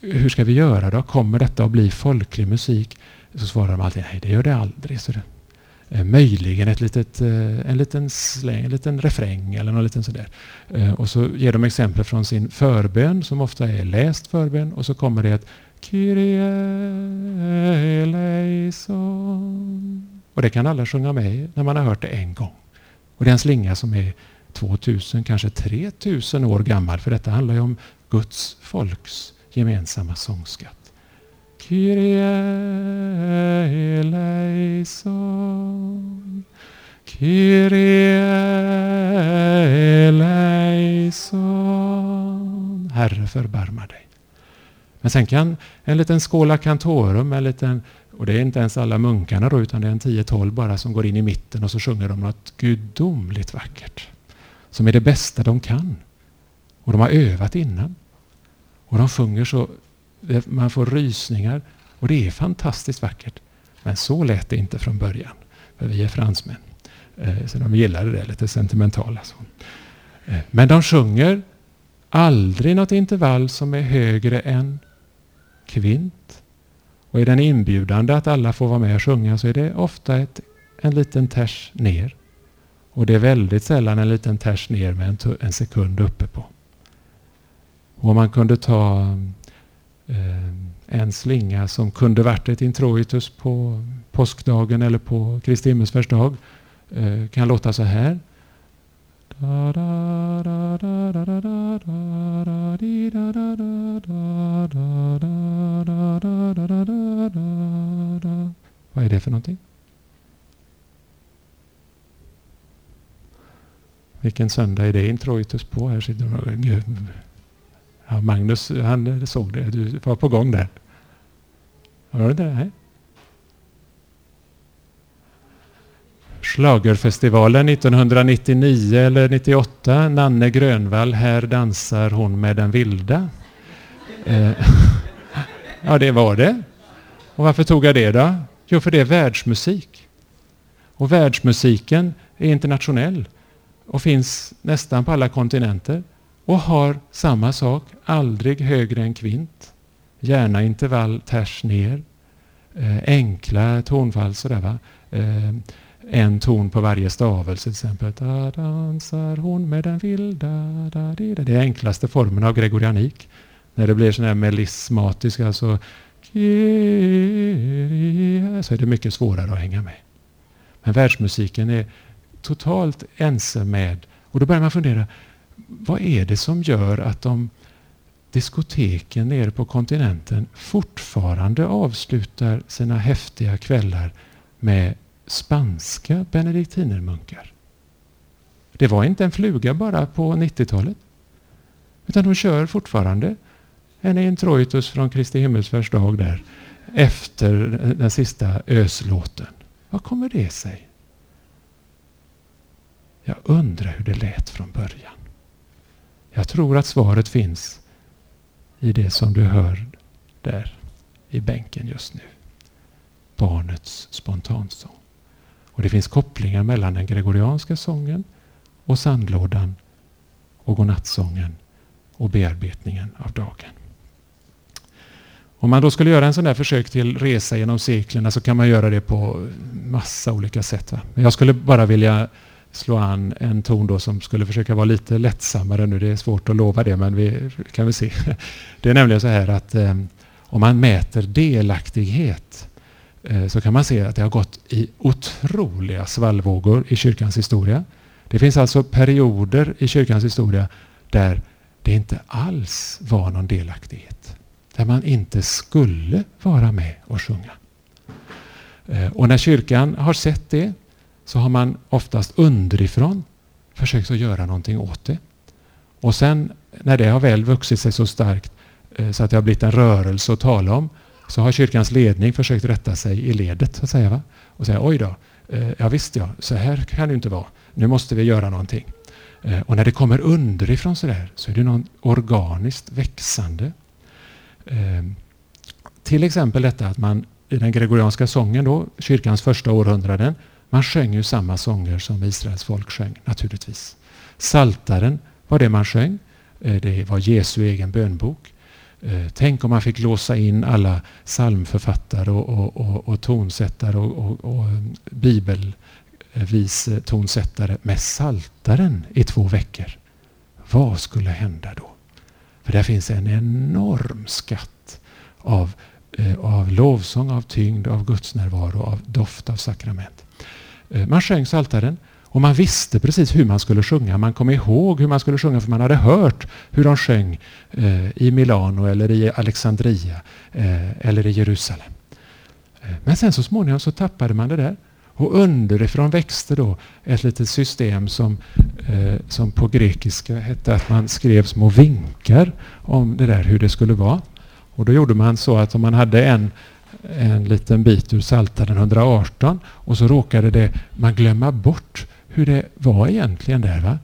hur ska vi göra då? Kommer detta att bli folklig musik? Så svarar de alltid nej, det gör det aldrig. Så det, Eh, möjligen ett litet, eh, en liten släng, en liten refräng eller något liten sådär. Eh, och så ger de exempel från sin förbön som ofta är läst förbön och så kommer det ett Kyrie eleison. Och det kan alla sjunga med i när man har hört det en gång. Och det är en slinga som är 2000, kanske 3000 år gammal. För detta handlar ju om Guds folks gemensamma sångskatt. Kyrie eleison. Kyrie eleison. Herre förbarma dig. Men sen kan en liten skåla kantorum, en liten, och det är inte ens alla munkarna då, utan det är en 10-12 bara som går in i mitten och så sjunger de något gudomligt vackert. Som är det bästa de kan. Och de har övat innan. Och de sjunger så, man får rysningar. Och det är fantastiskt vackert. Men så lät det inte från början. För vi är fransmän. Eh, så de gillade det lite sentimentala. Så. Eh, men de sjunger aldrig något intervall som är högre än kvint. Och är den inbjudande att alla får vara med och sjunga så är det ofta ett, en liten ters ner. Och det är väldigt sällan en liten ters ner med en, en sekund uppe på. Och man kunde ta en slinga som kunde varit ett introitus på påskdagen eller på Kristi himmelsfärdsdag kan låta så här. Vad är det för någonting? Vilken söndag är det introitus på? Här sitter ja, Magnus han såg det. Du var på gång där. Var det det? Schlagerfestivalen 1999 eller 98. Nanne Grönvall, Här dansar hon med den vilda. Eh, [LAUGHS] ja, det var det. Och varför tog jag det då? Jo, för det är världsmusik. Och världsmusiken är internationell och finns nästan på alla kontinenter och har samma sak, aldrig högre än kvint. Gärna intervall tvärs ner. Eh, enkla tonfall sådär va. Eh, en ton på varje stavelse till exempel. Da dansar hon med den vilda. Da, di, da. Det är enklaste formen av gregorianik. När det blir sån här melismatisk, alltså så är det mycket svårare att hänga med. Men världsmusiken är totalt ense med, och då börjar man fundera, vad är det som gör att de diskoteken nere på kontinenten fortfarande avslutar sina häftiga kvällar med spanska benediktinermunkar? Det var inte en fluga bara på 90-talet. Utan de kör fortfarande en introitus från Kristi himmelsfärdsdag där efter den sista öslåten. Vad kommer det sig? Jag undrar hur det lät från början. Jag tror att svaret finns i det som du hör där i bänken just nu. Barnets spontansång. Och det finns kopplingar mellan den gregorianska sången och sandlådan och godnattsången och bearbetningen av dagen. Om man då skulle göra en sån där försök till resa genom seklerna så kan man göra det på massa olika sätt. Va? Men jag skulle bara vilja slå an en ton då som skulle försöka vara lite lättsammare nu. Det är svårt att lova det, men vi kan väl se. [LAUGHS] Det är nämligen så här att eh, om man mäter delaktighet eh, så kan man se att det har gått i otroliga svallvågor i kyrkans historia. Det finns alltså perioder i kyrkans historia där det inte alls var någon delaktighet. Där man inte skulle vara med och sjunga. Eh, och när kyrkan har sett det så har man oftast underifrån försökt att göra någonting åt det. Och sen när det har väl vuxit sig så starkt eh, så att det har blivit en rörelse att tala om så har kyrkans ledning försökt rätta sig i ledet så att säga, va? och säga oj då, eh, ja visst ja, så här kan det inte vara. Nu måste vi göra någonting. Eh, och när det kommer underifrån så där så är det något organiskt växande. Till exempel detta att man i den gregorianska sången då, kyrkans första århundraden, man sjöng ju samma sånger som Israels folk sjöng naturligtvis. Saltaren var det man sjöng. Eh, det var Jesu egen bönbok. Eh, tänk om man fick låsa in alla psalmförfattare och, och, och, och tonsättare och, och, eh, bibelvis tonsättare med saltaren i två veckor. Vad skulle hända då? För där finns en enorm skatt av, av lovsång, av tyngd, av gudsnärvaro, av doft av sakrament. Eh, man sjöng saltaren och man visste precis hur man skulle sjunga. Man kom ihåg hur man skulle sjunga för man hade hört hur de sjöng eh, i Milano eller i Alexandria eh, eller i Jerusalem. Men sen så småningom så tappade man det där. Och underifrån växte då ett litet system som, som på grekiska hette att man skrev små vinkar om det där hur det skulle vara. Och då gjorde man så att om man hade en en liten bit ur Psaltaren 118 och så råkade det man glömma bort hur det var egentligen där. Va?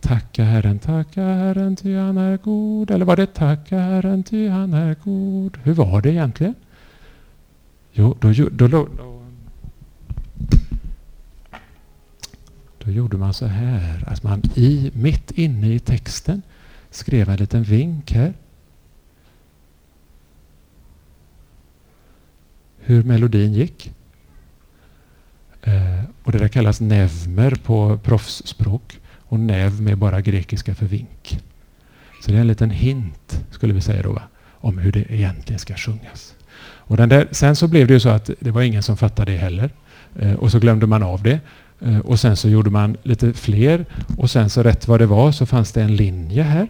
Tacka Herren, tacka Herren ty han är god. Eller var det tacka Herren ty han är god? Hur var det egentligen? Jo, då, då, då, då gjorde man så här att man i, mitt inne i texten skrev en liten vink här. Hur melodin gick. Eh, och det där kallas nevmer på proffsspråk och nev med bara grekiska för vink. Så det är en liten hint, skulle vi säga då, va? om hur det egentligen ska sjungas. Och den där, sen så blev det ju så att det var ingen som fattade det heller. Eh, och så glömde man av det. Eh, och sen så gjorde man lite fler. Och sen så rätt vad det var så fanns det en linje här.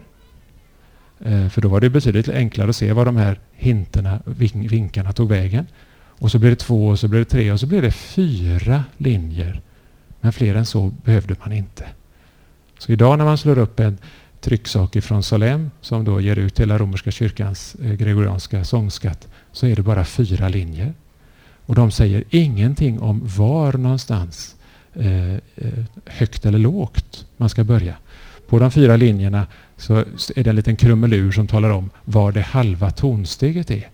Eh, för då var det betydligt enklare att se var de här hinterna, vinkarna tog vägen. Och så blev det två, och så blev det tre och så blev det fyra linjer. Men fler än så behövde man inte. Så idag när man slår upp en trycksak från Salem som då ger ut hela romerska kyrkans eh, gregorianska sångskatt så är det bara fyra linjer. Och de säger ingenting om var någonstans eh, eh, högt eller lågt man ska börja. På de fyra linjerna så är det en liten krumelur som talar om var det halva tonsteget är.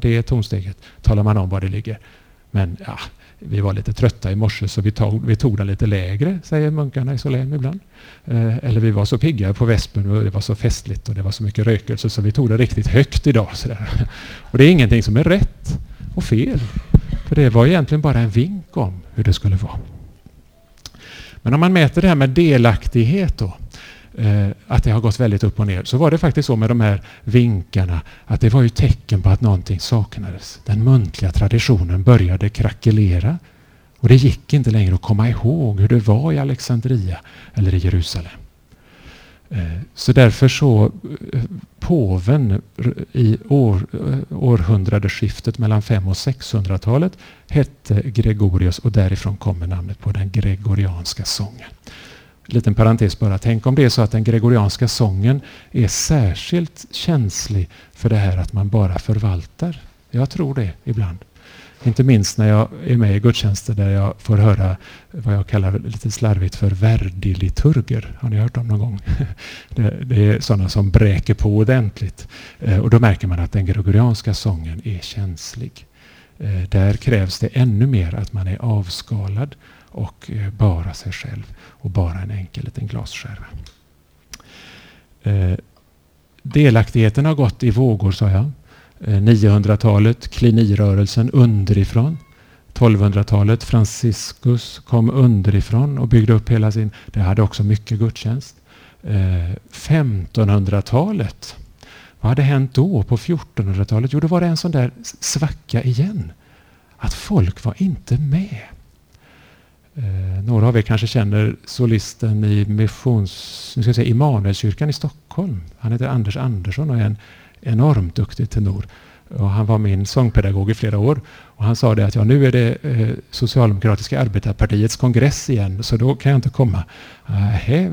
Det tonsteget talar man om var det ligger. Men ja, vi var lite trötta i morse så vi tog, vi tog den lite lägre, säger munkarna i Solem ibland. Eh, eller vi var så pigga på Vespen och det var så festligt och det var så mycket rökelse så vi tog det riktigt högt idag. Sådär. Och det är ingenting som är rätt och fel. För det var egentligen bara en vink om hur det skulle vara. Men om man mäter det här med delaktighet då, Eh, att det har gått väldigt upp och ner, så var det faktiskt så med de här vinkarna att det var ju tecken på att någonting saknades. Den muntliga traditionen började krackelera och det gick inte längre att komma ihåg hur det var i Alexandria eller i Jerusalem. Eh, så därför så eh, påven i år, århundradeskiftet mellan 500 och 600-talet hette Gregorius och därifrån kommer namnet på den gregorianska sången. Liten parentes bara. Tänk om det är så att den gregorianska sången är särskilt känslig för det här att man bara förvaltar. Jag tror det ibland. Inte minst när jag är med i gudstjänster där jag får höra vad jag kallar lite slarvigt för värdiliturger. Har ni hört dem någon gång? [LAUGHS] Det, är sådana som bräker på ordentligt. Eh, och då märker man att den gregorianska sången är känslig. Eh, där krävs det ännu mer att man är avskalad och eh, bara sig själv och bara en enkel liten glasskärva. Eh, delaktigheten har gått i vågor, sa jag. Eh, 900-talet, klinirörelsen underifrån. 1200-talet, Franciscus kom underifrån och byggde upp hela sin... Det hade också mycket gudstjänst. 1500-talet, vad hade hänt då på 1400-talet? Jo, då var det en sån där svacka igen. Att folk var inte med. Eh, några av er kanske känner solisten i missions, nu ska jag säga, Immanuelskyrkan i Stockholm. Han heter Anders Andersson och är en enormt duktig tenor. Och han var min sångpedagog i flera år. Och han sa det att ja, nu är det eh, Socialdemokratiska arbetarpartiets kongress igen, så då kan jag inte komma. Äh, eh,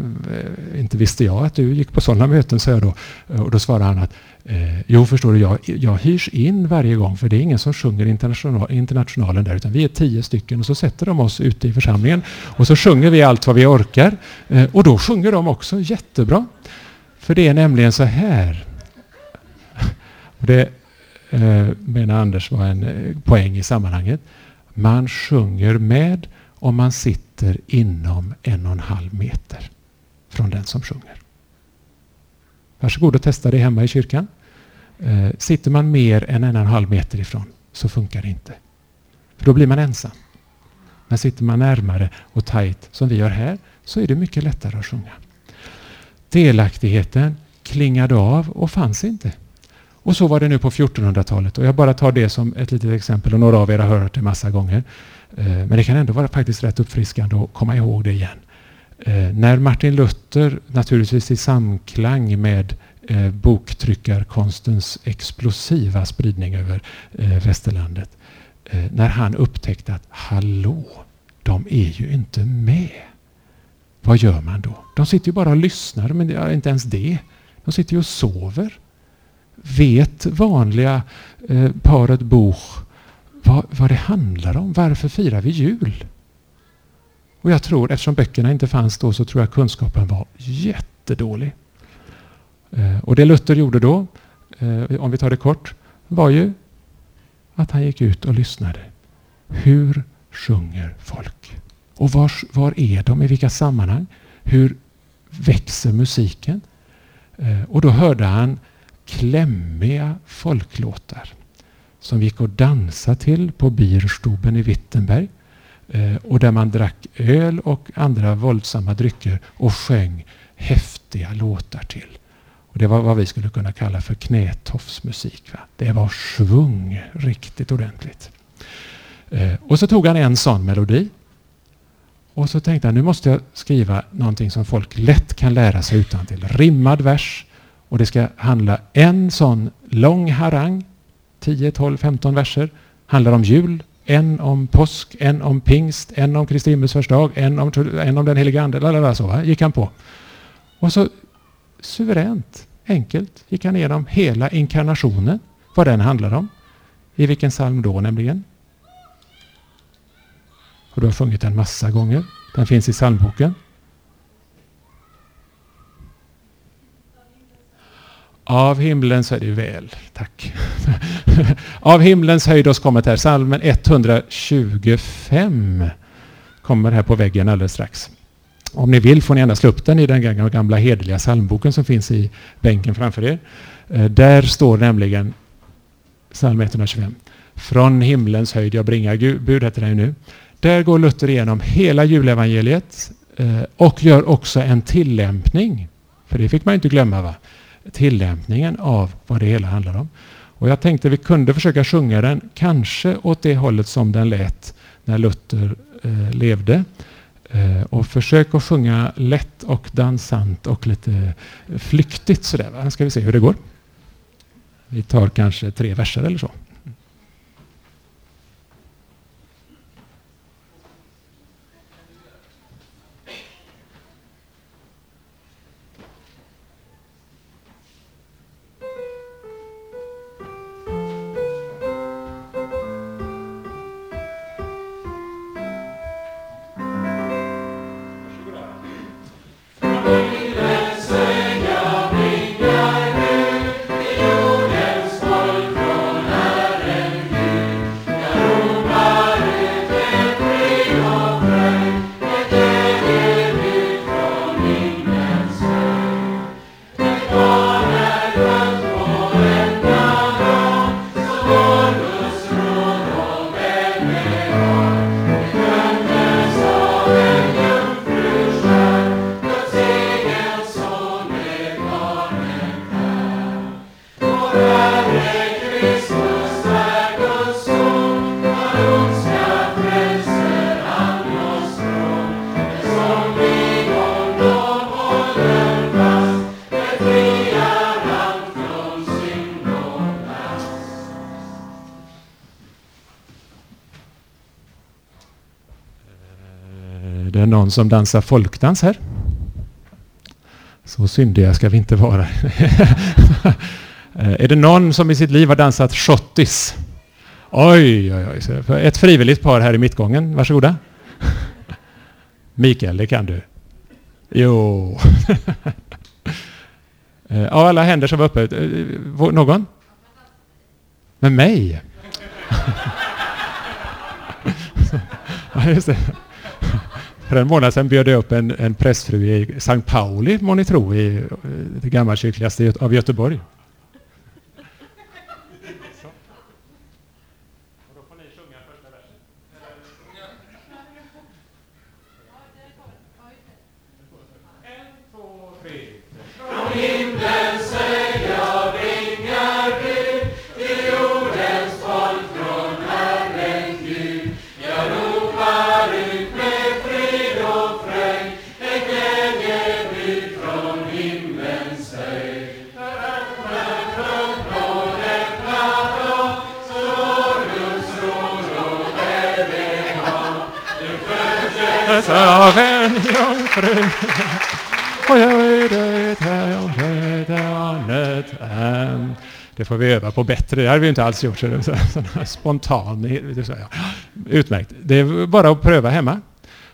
inte visste jag att du gick på sådana möten, sa jag då. Eh, och då svarade han att eh, jo, förstår du, jag, jag hyrs in varje gång, för det är ingen som sjunger international, internationalen där, utan vi är tio stycken och så sätter de oss ute i församlingen och så sjunger vi allt vad vi orkar. Eh, och då sjunger de också jättebra. För det är nämligen så här och det eh, menar Anders var en eh, poäng i sammanhanget. Man sjunger med om man sitter inom en och en halv meter från den som sjunger. Varsågod och testa det hemma i kyrkan. Eh, sitter man mer än en och en halv meter ifrån så funkar det inte. För då blir man ensam. Men sitter man närmare och tajt som vi gör här så är det mycket lättare att sjunga. Delaktigheten klingade av och fanns inte. Och så var det nu på 1400-talet. Och jag bara tar det som ett litet exempel och några av er har hört det massa gånger. Eh, men det kan ändå vara faktiskt rätt uppfriskande att komma ihåg det igen. Eh, när Martin Luther, naturligtvis i samklang med eh, boktryckarkonstens explosiva spridning över eh, västerlandet, när han upptäckte att hallå, de är ju inte med. Vad gör man då? De sitter ju bara och lyssnar, men inte ens det. De sitter ju och sover vet vanliga eh, paret Buch vad, vad det handlar om. Varför firar vi jul? Och jag tror, eftersom böckerna inte fanns då, så tror jag kunskapen var jättedålig. Eh, och det Luther gjorde då, eh, om vi tar det kort, var ju att han gick ut och lyssnade. Hur sjunger folk? Och var, var är de? I vilka sammanhang? Hur växer musiken? Eh, och då hörde han klämmiga folklåtar som gick att dansa till på Bierstuben i Wittenberg. Eh, och där man drack öl och andra våldsamma drycker och sjöng häftiga låtar till. Och Det var vad vi skulle kunna kalla för knätofsmusik. Va? Det var svung riktigt ordentligt. Eh, och så tog han en sån melodi. Och så tänkte han nu måste jag skriva någonting som folk lätt kan lära sig utan till. Rimmad vers. Och det ska handla en sån lång harang. 10, 12, 15 verser. Handlar om jul, en om påsk, en om pingst, en om Kristi himmelsfärdsdag, en om, en om den heliga ande. Lalala, så va? gick han på. Och så suveränt, enkelt gick han igenom hela inkarnationen, vad den handlar om. I vilken psalm då nämligen? Och du har sjungit den massa gånger. Den finns i psalmboken. Av himlen så är det väl, tack. [LAUGHS] Av himlens höjd oss kommit här, salmen 125 kommer här på väggen alldeles strax. Om ni vill får ni gärna slå upp den i den gamla hederliga psalmboken som finns i bänken framför er. Eh, där står nämligen psalm 125. Från himlens höjd jag bringar bud, heter den nu. Där går Luther igenom hela julevangeliet eh, och gör också en tillämpning. För det fick man inte glömma. va? Tillämpningen av vad det hela handlar om. Och jag tänkte vi kunde försöka sjunga den kanske åt det hållet som den lät när Luther eh, levde. Eh, och försök att sjunga lätt och dansant och lite flyktigt sådär. Va? Ska vi se hur det går. Vi tar kanske tre verser eller så. Någon som dansar folkdans här? Så syndiga ska vi inte vara. [LAUGHS] Eh, är det någon som i sitt liv har dansat schottis? Oj, oj, oj. Ett frivilligt par här i mittgången. Varsågoda. [LAUGHS] Mikael, det kan du. Jo. [LAUGHS] Eh, av alla händer som var uppe, eh, någon? Med mig? ja, just det. För en månad sedan bjöd jag upp en, en prästfru i Sankt Pauli, må ni tro, i eh, det gammalkyrkligaste av Göteborg. Jungfru. Det får vi öva på bättre. Det hade vi inte alls gjort. Så, så, så, spontan. Så, ja. Utmärkt. Det är bara att pröva hemma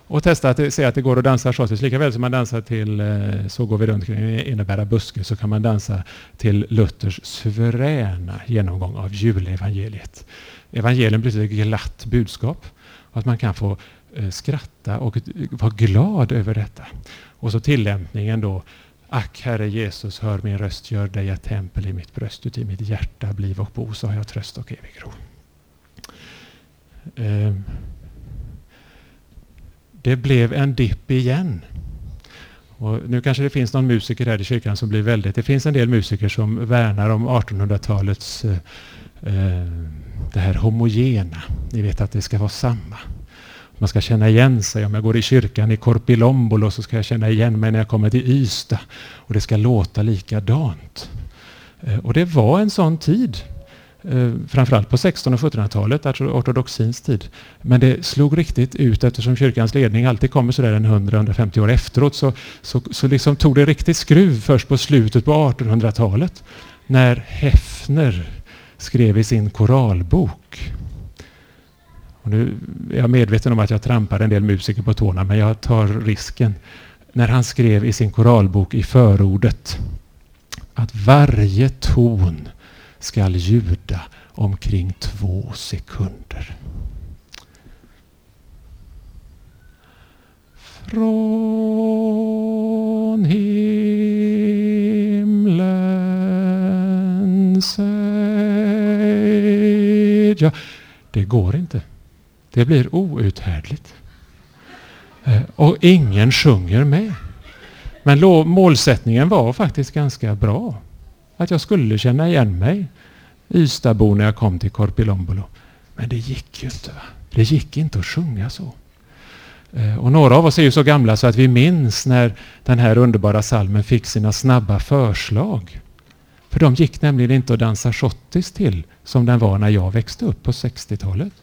och testa att se att det går att dansa schottis. Lika väl som man dansar till eh, Så går vi runt kring innebära buske så kan man dansa till Luthers suveräna genomgång av julevangeliet. Evangelium betyder ett glatt budskap. Att man kan få Eh, skratta och vara glad över detta. Och så tillämpningen då. Ack, Herre Jesus, hör min röst, gör dig ett tempel i mitt bröst, uti mitt hjärta bliv och bo, så har jag tröst och evig ro. Ehm, det blev en dipp igen. Och nu kanske det finns någon musiker här i kyrkan som blir väldigt... Det finns en del musiker som värnar om 1800-talets eh, eh, det här homogena. Ni vet att det ska vara samma. Man ska känna igen sig. Om jag går i kyrkan i Korpilombolo så ska jag känna igen mig när jag kommer till Ystad. Och det ska låta likadant. Eh, och det var en sån tid. Eh, framförallt på 1600 och 1700-talet, alltså ortodoxins tid. Men det slog riktigt ut eftersom kyrkans ledning alltid kommer sådär en 100-150 år efteråt. Så, så, så liksom tog det riktigt skruv först på slutet på 1800-talet. När Hefner skrev i sin koralbok. Och nu är jag medveten om att jag trampar en del musiker på tårna, men jag tar risken. När han skrev i sin koralbok i förordet att varje ton skall ljuda omkring två sekunder. Från himlen säger jag. Det går inte. Det blir outhärdligt. Eh, och ingen sjunger med. Men målsättningen var faktiskt ganska bra. Att jag skulle känna igen mig. Ystadbo när jag kom till Korpilombolo. Men det gick ju inte. Va? Det gick inte att sjunga så. Eh, och några av oss är ju så gamla så att vi minns när den här underbara salmen fick sina snabba förslag. För de gick nämligen inte att dansa schottis till som den var när jag växte upp på 60-talet.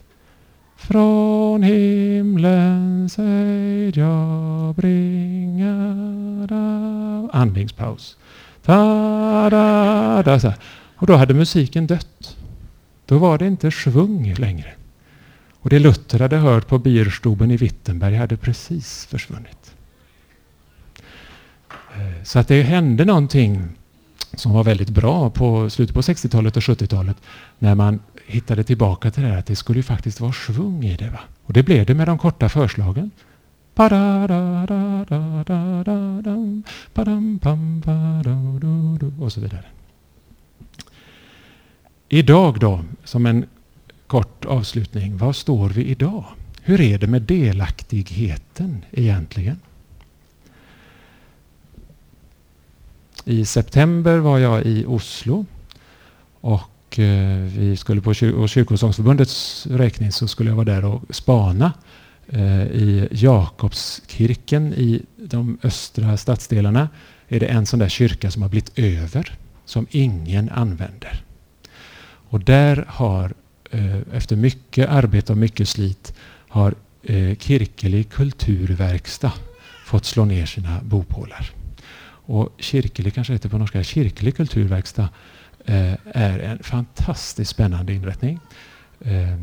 Från himlen säg jag bringar Andningspaus. Ta, da, da, så. Och då hade musiken dött. Då var det inte svung längre. Och det Luther hade hört på Bierstuben i Wittenberg hade precis försvunnit. Eh, så att det hände någonting som var väldigt bra på slutet på 60-talet och 70-talet när man hittade tillbaka till det här att det skulle ju faktiskt vara svung i det. Va? Och det blev det med de korta förslagen. Och så vidare. Idag då, som en kort avslutning. Var står vi idag? Hur är det med delaktigheten egentligen? I september var jag i Oslo och och eh, vi skulle på Kyrkosångsförbundets räkning så skulle jag vara där och spana eh, i Jakobskirken i de östra stadsdelarna är det en sån där kyrka som har blivit över, som ingen använder. Och där har eh, efter mycket arbete och mycket slit har Kirkelig kulturverkstad fått slå ner sina bopålar. Och Kirkelig kanske heter på norska, Kirkelig kulturverkstad Eh, är en fantastiskt spännande inrättning. Eh,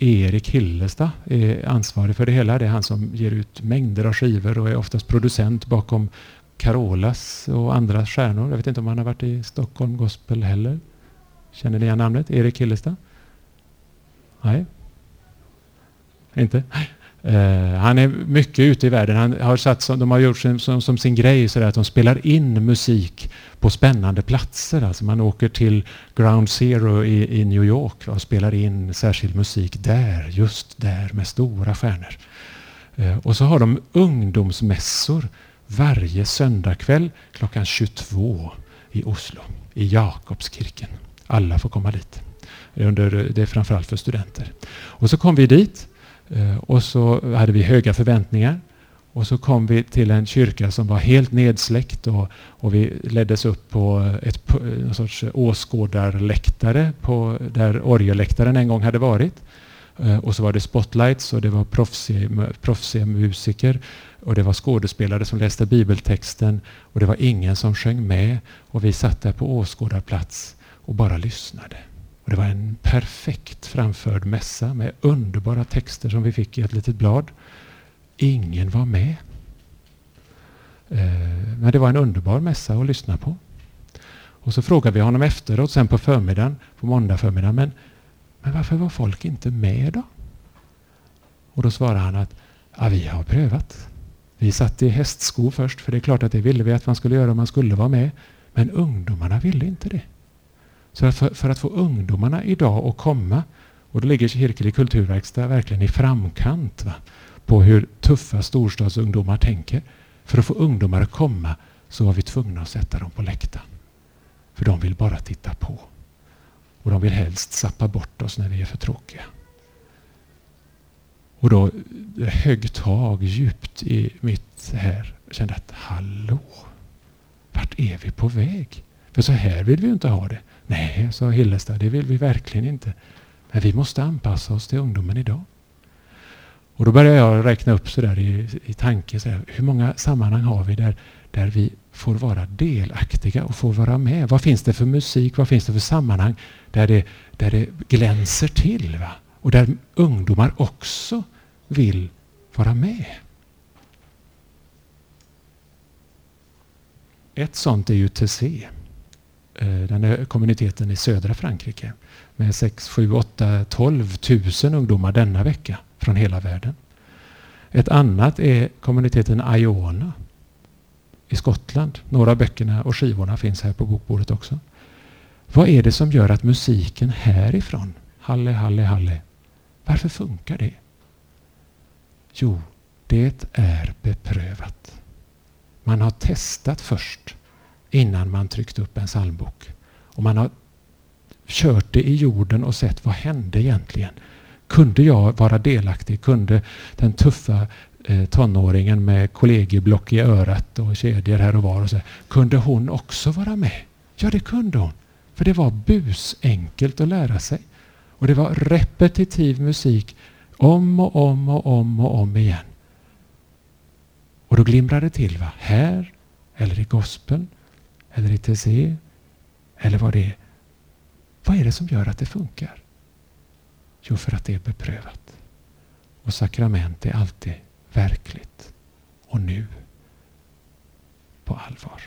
Erik Hillestad är ansvarig för det hela. Det är han som ger ut mängder av skivor och är oftast producent bakom Carolas och andra stjärnor. Jag vet inte om han har varit i Stockholm Gospel heller. Känner ni igen namnet? Erik Hillestad? Nej. Inte? Uh, han är mycket ute i världen. Han har satt som, de har gjort som, som, som sin grej så att de spelar in musik på spännande platser. Alltså man åker till Ground Zero i, i New York och spelar in särskild musik där, just där med stora stjärnor. Uh, och så har de ungdomsmässor varje söndagkväll klockan 22 i Oslo, i Jakobskirken. Alla får komma dit. Under, det är framförallt för studenter. Och så kom vi dit Eh, och så hade vi höga förväntningar. Och så kom vi till en kyrka som var helt nedsläckt och, och vi leddes upp på ett, en sorts åskådarläktare på, där orgelläktaren en gång hade varit. Eh, och så var det spotlights och det var proffsiga, proffsiga musiker och det var skådespelare som läste bibeltexten och det var ingen som sjöng med och vi satt där på åskådarplats och bara lyssnade. Och det var en perfekt framförd mässa med underbara texter som vi fick i ett litet blad. Ingen var med. Eh, men det var en underbar mässa att lyssna på. Och så frågade vi honom efteråt, sen på förmiddagen, på måndag förmiddag, men, men varför var folk inte med då? Och då svarade han att ja, vi har prövat. Vi satt i hästsko först, för det är klart att det ville vi att man skulle göra om man skulle vara med. Men ungdomarna ville inte det. Så för, för, att få ungdomarna idag att komma, och då ligger Kirkelig kulturverkstad verkligen i framkant va? på hur tuffa storstadsungdomar tänker. För att få ungdomar att komma så var vi tvungna att sätta dem på läktaren. För de vill bara titta på. Och de vill helst sappa bort oss när vi är för tråkiga. Och då eh, högg tag djupt i mitt här. Jag kände att hallå, vart är vi på väg? För så här vill vi inte ha det. Nej, sa Hillestad, det vill vi verkligen inte. Men vi måste anpassa oss till ungdomen idag. Och då började jag räkna upp så där i, i tanke, så här, hur många sammanhang har vi där, där vi får vara delaktiga och får vara med? Vad finns det för musik, vad finns det för sammanhang där det, där det glänser till? Va? Och där ungdomar också vill vara med. Ett sånt är ju TC. Eh, den är kommuniteten i södra Frankrike med 6, 7, 8, 12 000 ungdomar denna vecka från hela världen. Ett annat är kommuniteten Iona i Skottland. Några av böckerna och skivorna finns här på bokbordet också. Vad är det som gör att musiken härifrån, Halle, Halle, Halle, varför funkar det? Jo, det är beprövat. Man har testat först innan man tryckt upp en psalmbok. Och man har kört det i jorden och sett vad hände egentligen. Kunde jag vara delaktig? Kunde den tuffa eh, tonåringen med kollegieblock i örat och kedjor här och var och så, kunde hon också vara med? Ja, det kunde hon. För det var busenkelt att lära sig. Och det var repetitiv musik om och om och om och om igen. Och då glimrar det till. Va? Här, eller i gospeln, eller i TC, eller vad det är. Vad är det som gör att det funkar? Jo, för att det är beprövat. Och sakrament är alltid verkligt. Och nu på allvar.